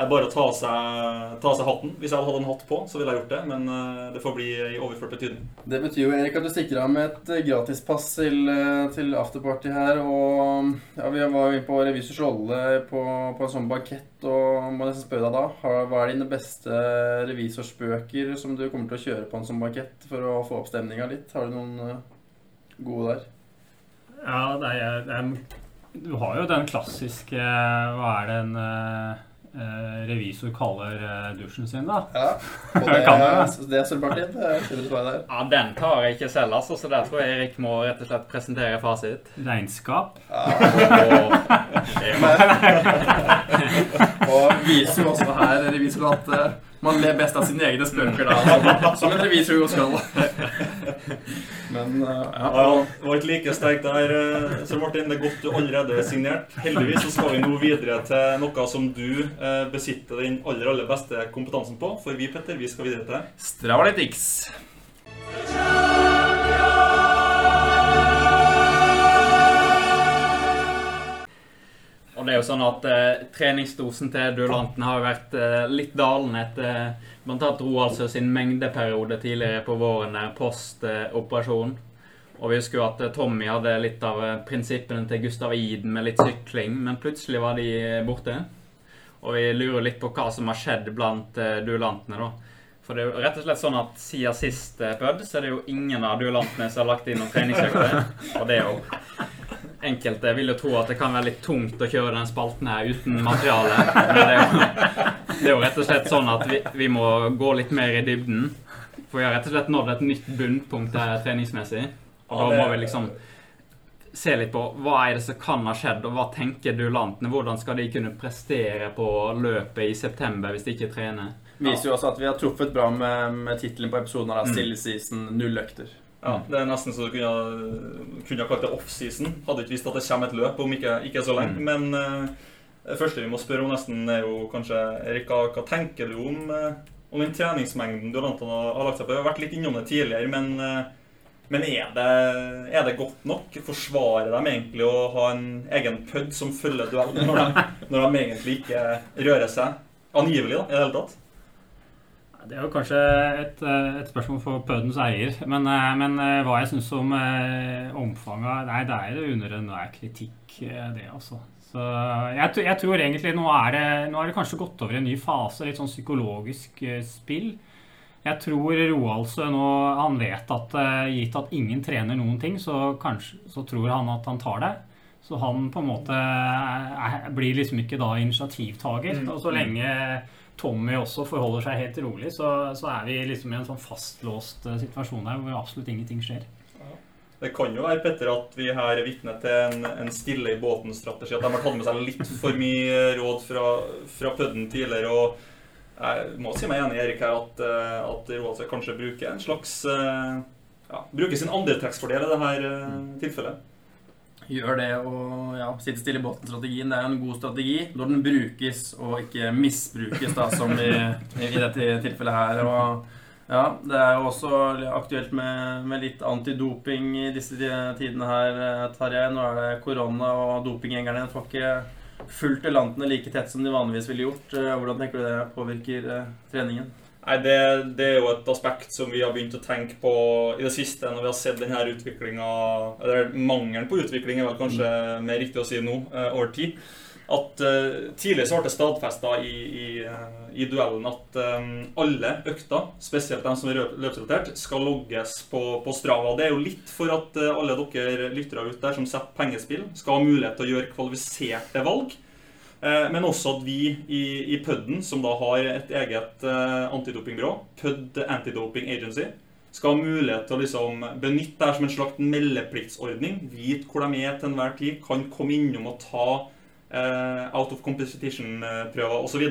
er bare å ta seg, ta seg, hatten. Hvis jeg hadde hatt en hatt på, så ville jeg gjort det. Men uh, det får bli i overført betydning. Det betyr jo Erik, at du stikker av med et uh, gratispass til, uh, til, afterparty her. Og ja, vi var jo inne på revisors rolle på, på, en sånn bankett. Og må nesten spørre deg da, hva er dine beste revisorsbøker som du kommer til å kjøre på en sånn bankett for å få opp stemninga litt? Har du noen gode der? Ja, det er, det er, Du har jo den klassiske Hva er det en eh, revisor kaller eh, dusjen sin, da. Ja, og det, det, det er Sølvpartiet. Ja, den tar jeg ikke selv, altså, så der tror jeg Erik må rett og slett presentere fasit. Regnskap. Ja. og, og viser jo også her revisor at uh, man ler best av sine egne spøker, da. Som en revisor jo skal. Men uh, ja. ja. Det var ikke like sterkt der, uh, Sir Martin. Det er godt du allerede er signert. Heldigvis så skal vi nå videre til noe som du uh, besitter den aller aller beste kompetansen på. For vi, Petter, vi skal videre til Stravalytics. Og det er jo sånn at eh, Treningsdosen til duellanten har vært eh, litt dalende etter bl.a. Roaldsø sin mengdeperiode tidligere på våren post eh, operasjon. Og vi husker jo at eh, Tommy hadde litt av eh, prinsippene til Gustav Iden med litt sykling, men plutselig var de eh, borte. Og vi lurer litt på hva som har skjedd blant eh, duellantene, da. For det er jo rett og slett sånn at siden sist Pød, så er det jo ingen av duellantene som har lagt inn noen treningsøkter. Og det er jo Enkelte vil jo tro at det kan være litt tungt å kjøre den spalten her uten materiale. Men det er jo, det er jo rett og slett sånn at vi, vi må gå litt mer i dybden. For vi har rett og slett nådd et nytt bunnpunkt her treningsmessig. Og da må vi liksom se litt på hva er det som kan ha skjedd, og hva tenker duellantene? Hvordan skal de kunne prestere på løpet i september hvis de ikke trener? Viser jo også at vi har truffet bra med, med tittelen på episoden av Still Season null økter. Ja, Det er nesten så du kunne, kunne ha kalt det off-season. Hadde ikke visst at det kommer et løp om ikke, ikke så lenge. Men eh, det første vi må spørre om nesten, er jo kanskje Erik, hva, tenker du om, uh, om den treningsmengden Durantan har, har lagt seg på? Vi har vært litt innom det tidligere, men, uh, men er, det, er det godt nok? Forsvarer de egentlig å ha en egen pud som følger duellen, når de, når de egentlig ikke rører seg? Angivelig, da, i det hele tatt? Det er jo kanskje et, eh, et spørsmål for Pødens eier. Men, eh, men eh, hva jeg syns om omfanget Nei, det er under enhver kritikk, det, altså. Så jeg, jeg tror egentlig nå er, det, nå er det kanskje gått over i en ny fase, litt sånn psykologisk spill. Jeg tror Roaldsø nå Han vet at gitt at ingen trener noen ting, så, kanskje, så tror han at han tar det. Så han på en måte er, blir liksom ikke da initiativtaker. Og så lenge Tommy også forholder seg helt rolig, så, så er vi liksom i en sånn fastlåst eh, situasjon her hvor absolutt ingenting skjer. Det kan jo være Petter, at vi her er vitne til en, en stille i båten-strategi. At de har tatt med seg litt for mye råd fra, fra pudden tidligere. og Jeg må si meg enig i Erik her at, eh, at Roaldsø kanskje bruker en slags eh, ja, Bruker sin andretrekksfordel i dette tilfellet. Gjør det og ja, sitte stille i båten-strategien. Det er jo en god strategi når den brukes og ikke misbrukes, da, som i, i dette tilfellet her. Og ja, det er jo også aktuelt med, med litt antidoping i disse tidene her, Tarjei. Nå er det korona, og dopinggjengerne får ikke fulgt elantene like tett som de vanligvis ville gjort. Hvordan tenker du det påvirker eh, treningen? Nei, det, det er jo et aspekt som vi har begynt å tenke på i det siste, når vi har sett denne utviklinga Eller mangelen på utvikling, er vel kanskje mer riktig å si nå, eh, over tid. At eh, Tidlig så ble det stadfesta i, i, eh, i duellen at eh, alle økter, spesielt de som er løp- løpsrelatert, skal logges på, på Strava. Det er jo litt for at eh, alle dere lyttere ut der som setter pengespill, skal ha mulighet til å gjøre kvalifiserte valg. Eh, Men også at vi i, i PUD-en, som da har et eget eh, antidopingbyrå, PUD Antidoping Agency, skal ha mulighet til å liksom benytte det som en slags meldepliktsordning. Vite hvor de er til enhver tid. Kan komme innom og ta eh, out of competition-prøver osv.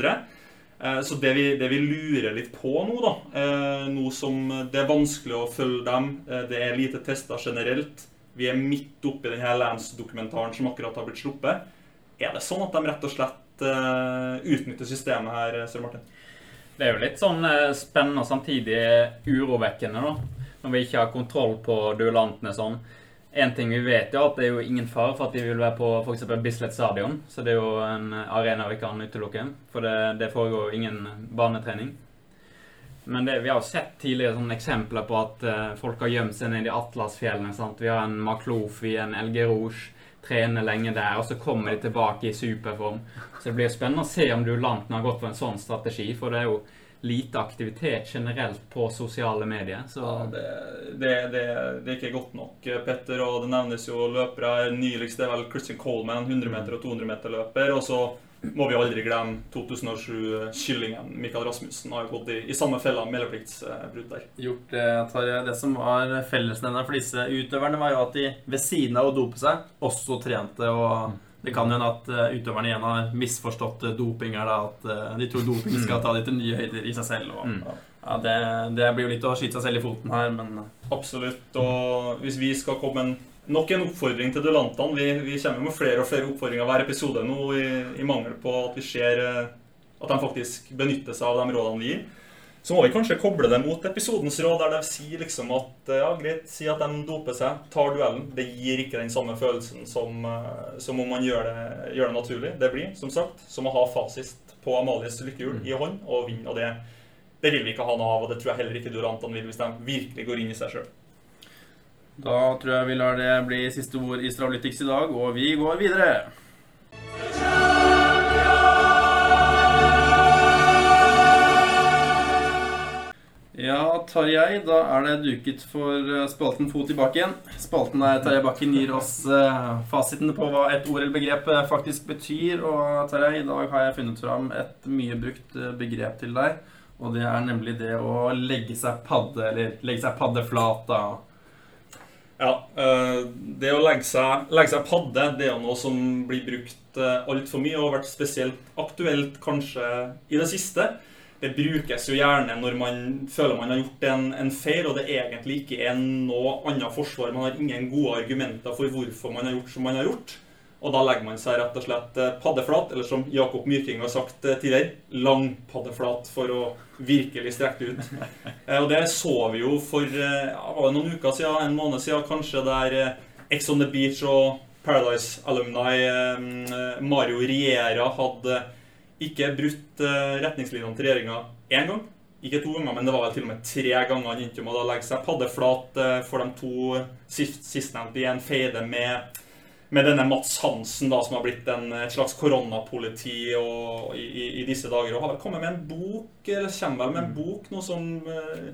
Eh, så det vi, det vi lurer litt på nå, da, eh, nå som det er vanskelig å følge dem, eh, det er lite tester generelt, vi er midt oppi denne Lance-dokumentaren som akkurat har blitt sluppet, er det sånn at de rett og slett eh, utnytter systemet her, Sør Martin? Det er jo litt sånn eh, spennende og samtidig urovekkende, da. Når vi ikke har kontroll på duellantene sånn. En ting vi vet, jo at det er jo ingen fare for at de vil være på f.eks. Bislett stadion. Så det er jo en arena vi kan utelukke. For det, det foregår ingen banetrening. Men det, vi har jo sett tidligere sånne eksempler på at eh, folk har gjemt seg ned i Atlasfjellene. sant? Vi har en Maklofi, en Elge trener lenge der, og så kommer de tilbake i superform. Så det blir spennende å se om duellanten har gått for en sånn strategi, for det er jo lite aktivitet generelt på sosiale medier. Så Ja, det, det, det, det er ikke godt nok, Petter. Og det nevnes jo løpere. Nyligst er vel Christian Coleman, 100 meter og 200 meter løper. Og så må vi aldri glemme 2007-kyllingen Mikael Rasmussen har gått i, i samme fella meldepliktsbrudd der. gjort det, Tarjei. Det som var fellesnevneren for disse utøverne, var jo at de ved siden av å dope seg, også trente. og det kan jo hende at eh, utøverne igjen har misforstått eh, doping da. At eh, de tror doping skal ta de til nye høyder i seg selv. Og, Mm. ja, det, det blir jo litt å skyte seg selv i foten her, men Absolutt. Og hvis vi skal komme en Nok en oppfordring til duellantene. Vi, vi kommer med flere og flere oppfordringer hver episode nå i, i mangel på at vi ser eh, at de faktisk benytter seg av de rådene vi gir. så må vi kanskje koble det mot episodens råd, der de sier liksom at ja, greit, si at de doper seg, tar duellen. Det gir ikke den samme følelsen som, som om man gjør det, gjør det, naturlig. Det blir, som sagt, som å ha fasist på Amalies lykkehjul i hånd og vinne. Og det, det, vil vi ikke ha noe av, og det tror jeg heller ikke duellantene vil hvis de virkelig går inn i seg sjøl. Da tror jeg vi lar det bli siste ord i Stravlytics i dag, og vi går videre. Ja, Tarjei, da er det duket for eh, spalten Fot i bakken. Spalten der Tarjei Bakken gir oss uh, fasiten på hva et ord eller begrep eh, faktisk betyr. Og Tarjei, i dag har jeg funnet fram et mye brukt begrep til deg. Og det er nemlig det å legge seg padde, eller legge seg paddeflat, da. Ja, uh, det å legge seg, legge seg padde, det er jo noe som blir brukt uh, altfor mye, og har vært spesielt aktuelt kanskje i det siste det brukes jo gjerne når man føler man har gjort en, en feil, og det egentlig ikke er noe annet forsvar. Man har ingen gode argumenter for hvorfor man har gjort som man har gjort. Og da legger man seg rett og slett eh, paddeflat, eller som Jakob Myrking har sagt eh, tidligere, lang paddeflat for å virkelig strekke ut. Eh, og det så vi jo for ja, noen uker siden, en måned siden kanskje, der Ex on the Beach og Paradise Alumni Mario Riera hadde ikke brutt retningslinjene til regjeringa én gang. Ikke to ganger, men det var vel til og med tre ganger han endte med å legge seg paddeflat for de to sist, sistnevnte i en feide med, med, denne Mats Hansen, da, som har blitt en, et slags koronapoliti og, i, i, i, disse dager. Og har vel kommet med en bok, eller kommer vel med en bok, noe som uh,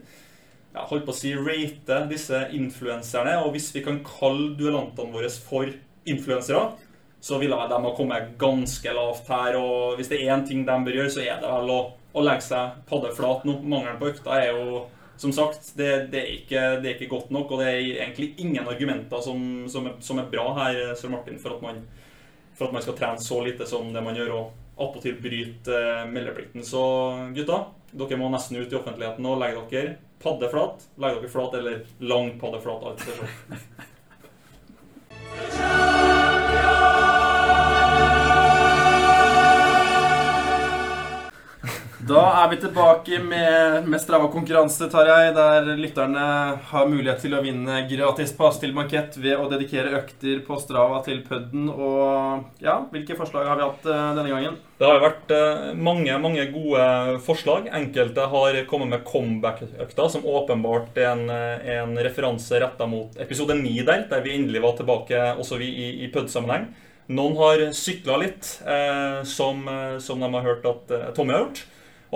ja, holdt på å si rate disse influenserne. Og hvis vi kan kalle duellantene våre for influensere så ville de ha kommet ganske lavt her. Og hvis det er én ting de bør gjøre, så er det vel å, å legge seg paddeflat nå. Mangelen på økta er jo som sagt, det, det, er ikke, det, er ikke, godt nok, og det er egentlig ingen argumenter som, som, er, som er, bra her, Sir Martin, for at, man, for at man skal trene så lite som det man gjør, og attpåtil bryte uh, meldeplikten. Så gutta, dere må nesten ut i offentligheten og legge dere paddeflat. Legge dere flat eller lang paddeflat. alt. Da er vi tilbake med, med Strava konkurranse, Tarjei, der lytterne har mulighet til å vinne gratis pass til bankett ved å dedikere økter på Strava til pudden. Og ja, hvilke forslag har vi hatt uh, denne gangen? Det har vært uh, mange mange gode forslag. Enkelte har kommet med comeback-økta, som åpenbart er en, en referanse retta mot episode 9 der, der vi endelig var tilbake også vi i, i pud-sammenheng. Noen har sykla litt, eh, som, som, de har hørt at eh, Tommy har gjort.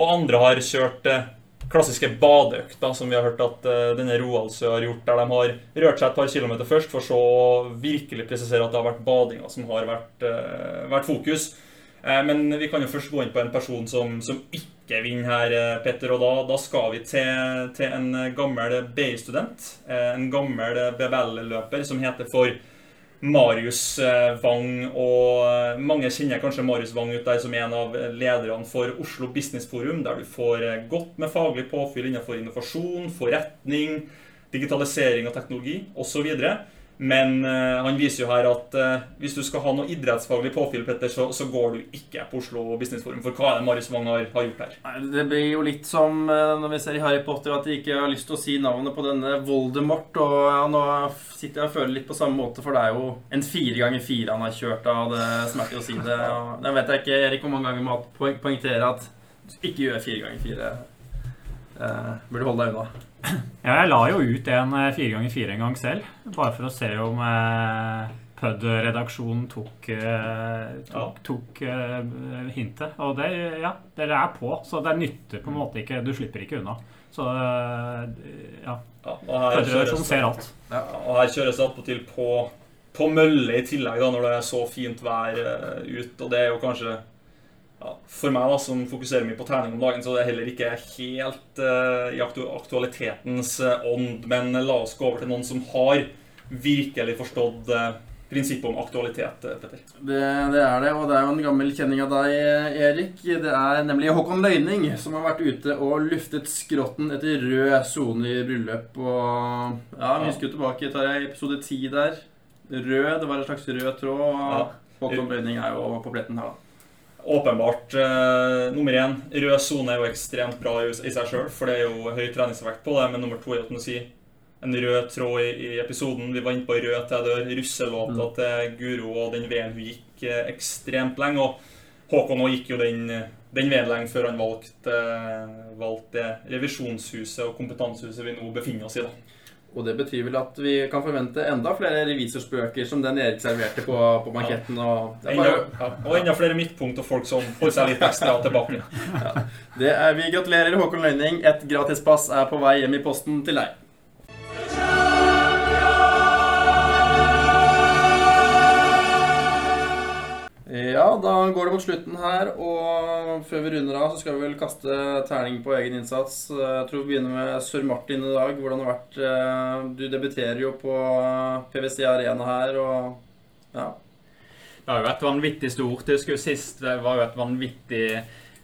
Og andre har kjørt eh, klassiske badeøkter, som vi har hørt at uh, denne Roaldsø har gjort, der de har rørt seg et par kilometer først, for så å virkelig presisere at det har vært badinga som har vært, uh, vært fokus. Men vi kan jo først gå inn på en person som, som ikke vinner her, Petter. Og da, da skal vi til, til en gammel BI-student. En gammel BBL-løper som heter for Marius eh, Wang, og eh, mange kjenner kanskje Marius Wang ut der som en av lederne for Oslo Business Forum, der du får eh, godt med faglig påfyll innenfor innovasjon, forretning, digitalisering og teknologi osv. Men uh, han viser jo her at uh, hvis du skal ha noe idrettsfaglig påfyll, Petter, så, så, går du ikke på Oslo Business Forum. For hva er det Marius Wang har, har, gjort her? Nei, det blir jo litt som uh, når vi ser i Harry Potter at de ikke har lyst til å si navnet på denne Voldemort. Og ja, nå sitter jeg og føler litt på samme måte, for det er jo en fire ganger fire han har kjørt av. Det smerter å si det. Og det vet jeg ikke, Erik, hvor mange ganger må poengtere at ikke gjør fire ganger fire. burde holde deg unna. Ja, jeg la jo ut en eh, fire ganger fire en gang selv, bare for å se om eh, PUD-redaksjonen tok, eh, tok, tok eh, hintet. Og det, ja, dere er på, så det nytter på en måte ikke Du slipper ikke unna. Så eh, ja. ja PUD-redaksjonen ser alt. Ja, og her kjøres det attpåtil på, på mølle i tillegg, da, når det er så fint vær uh, ut. Og det er jo kanskje ja, For meg da, som fokuserer mye på trening om dagen, så er det heller ikke helt uh, i aktualitetens uh, ånd. Men la oss gå over til noen som har virkelig forstått uh, prinsippet om aktualitet, Petter. Det, det, er det, og det er jo en gammel kjenning av deg, Erik. Det er nemlig Håkon Løyning som har vært ute og luftet skrotten etter rød sone i bryllup. Og ja, vi husker jo tilbake jeg episode ti der. Rød, det var en slags rød tråd. Og ja. Håkon Løyning er jo på pletten her, da åpenbart eh, nummer én, rød sone er jo ekstremt bra i, i seg sjøl, for det er jo høy treningsvekt på det. Men nummer to er at man sier en rød tråd i, i, episoden. Vi var inne på rød til jeg dør, russelåta mm. til Guro og den veien hun gikk eh, ekstremt lenge. Og Håkon òg gikk jo den, den veien lenge før han valgte, valgte revisjonshuset og kompetansehuset vi nå befinner oss i. da. Og det betyr vel at vi kan forvente enda flere revisorspøker som den Erik serverte på, på banketten. Og, enda, ja. og enda flere midtpunkt og folk som får seg litt ekstra tilbake. Ja. Det er, vi gratulerer Håkon Løyning. Et gratispass er på vei hjem i posten til deg. Ja, da går det mot slutten her. Og før vi runder av, så skal vi vel kaste terning på egen innsats. Jeg tror vi begynner med Sør Martin i dag. Hvordan det har vært eh, Du debuterer jo på PwC Arena her, og ja. Det har jo vært vanvittig stort. Jeg husker jo sist det var jo et vanvittig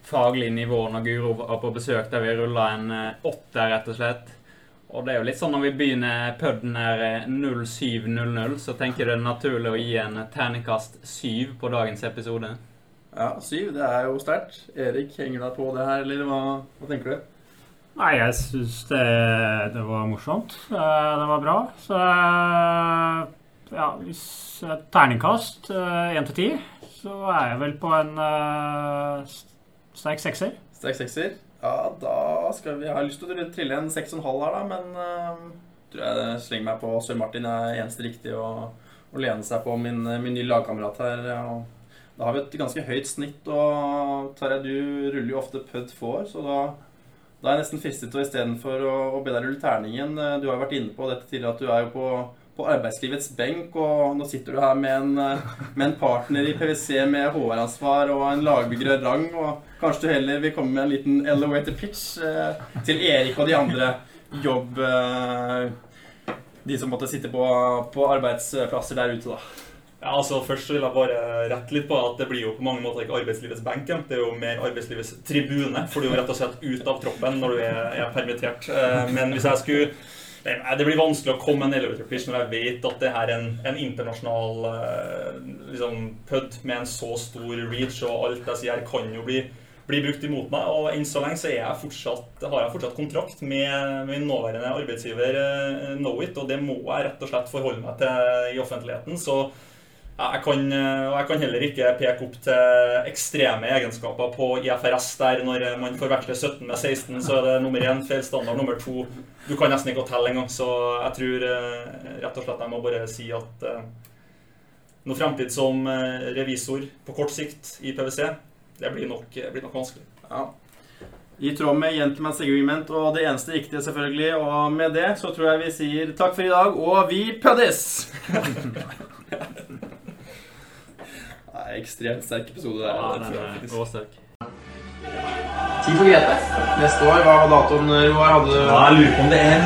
faglig nivå når Guro var på besøk, der vi rulla en eh, åtter, rett og slett. Og det er jo litt sånn når vi begynner puden her 07.00, eh, så tenker jeg det er naturlig å gi en terningkast 7 på dagens episode. Ja, 7, det er jo sterkt. Erik, henger deg på det her, eller hva, hva tenker du? Nei, jeg syns det, det, var morsomt. Eh, det var bra. Så eh, ja, hvis et terningkast, én til ti, så er jeg vel på en sterk sekser. Sterk sekser. Ja, da skal vi Jeg har lyst til å trille en 6,5 her, da, men uh, tror jeg slenger meg på Sør Martin er eneste riktig å, å lene seg på min, min nye lagkamerat her. Og Da har vi et ganske høyt snitt, og Tarjei, du ruller jo ofte pud får, så da, da er jeg nesten fristet til istedenfor å, å be deg rulle terningen Du har jo vært inne på dette tidligere, at du er jo på på arbeidslivets benk, og nå sitter du her med en, eh, med en partner i PwC med HR-ansvar og en lagbygger av rang, og kanskje du heller vil komme med en liten elevator pitch eh, til Erik og de andre jobb... Eh, de som måtte sitte på, på arbeidsplasser der ute, da. Ja, altså Først vil jeg bare rette litt på at det blir jo på mange måter ikke arbeidslivets benk. Det er jo mer arbeidslivets tribune, for du er jo rett og slett ut av troppen når du er, er permittert. Men hvis jeg skulle det blir vanskelig å komme en elevator pitch når jeg vet at det her er en, en internasjonal uh, liksom, pud med en så stor reach, og alt jeg sier kan jo bli, bli brukt imot meg. Og enn så lenge så jeg fortsatt, har jeg fortsatt kontrakt med min nåværende arbeidsgiver uh, Knowit, og det må jeg rett og slett forholde meg til i offentligheten. så jeg kan, eh, jeg kan, heller ikke peke opp til ekstreme egenskaper på IFRS der når man forveksler 17 med 16, så er det nummer én feil standard. Nummer to Du kan nesten ikke telle engang. Så jeg tror eh, rett og slett jeg må bare si at eh, noe fremtid som revisor på kort sikt i PwC, det blir nok, blir nok vanskelig. Ja. I tråd med Gentleman's Agreement og det eneste riktige, selvfølgelig. Og med det så tror jeg vi sier takk for i dag, og vi pøddes! er ekstremt sterk episode. Der, ja, den er råsterk. Tid for GT. Neste år, hva var datoen, Roar? Hadde du Jeg lurer på om det er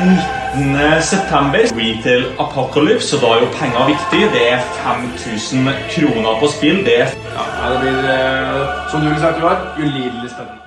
19. september. Retail Apocalypse, og da er jo penger viktig. Det er 5000 kroner på spill. Det, ja, det blir, eh, som du ville sagt, Roar, ulidelig spennende.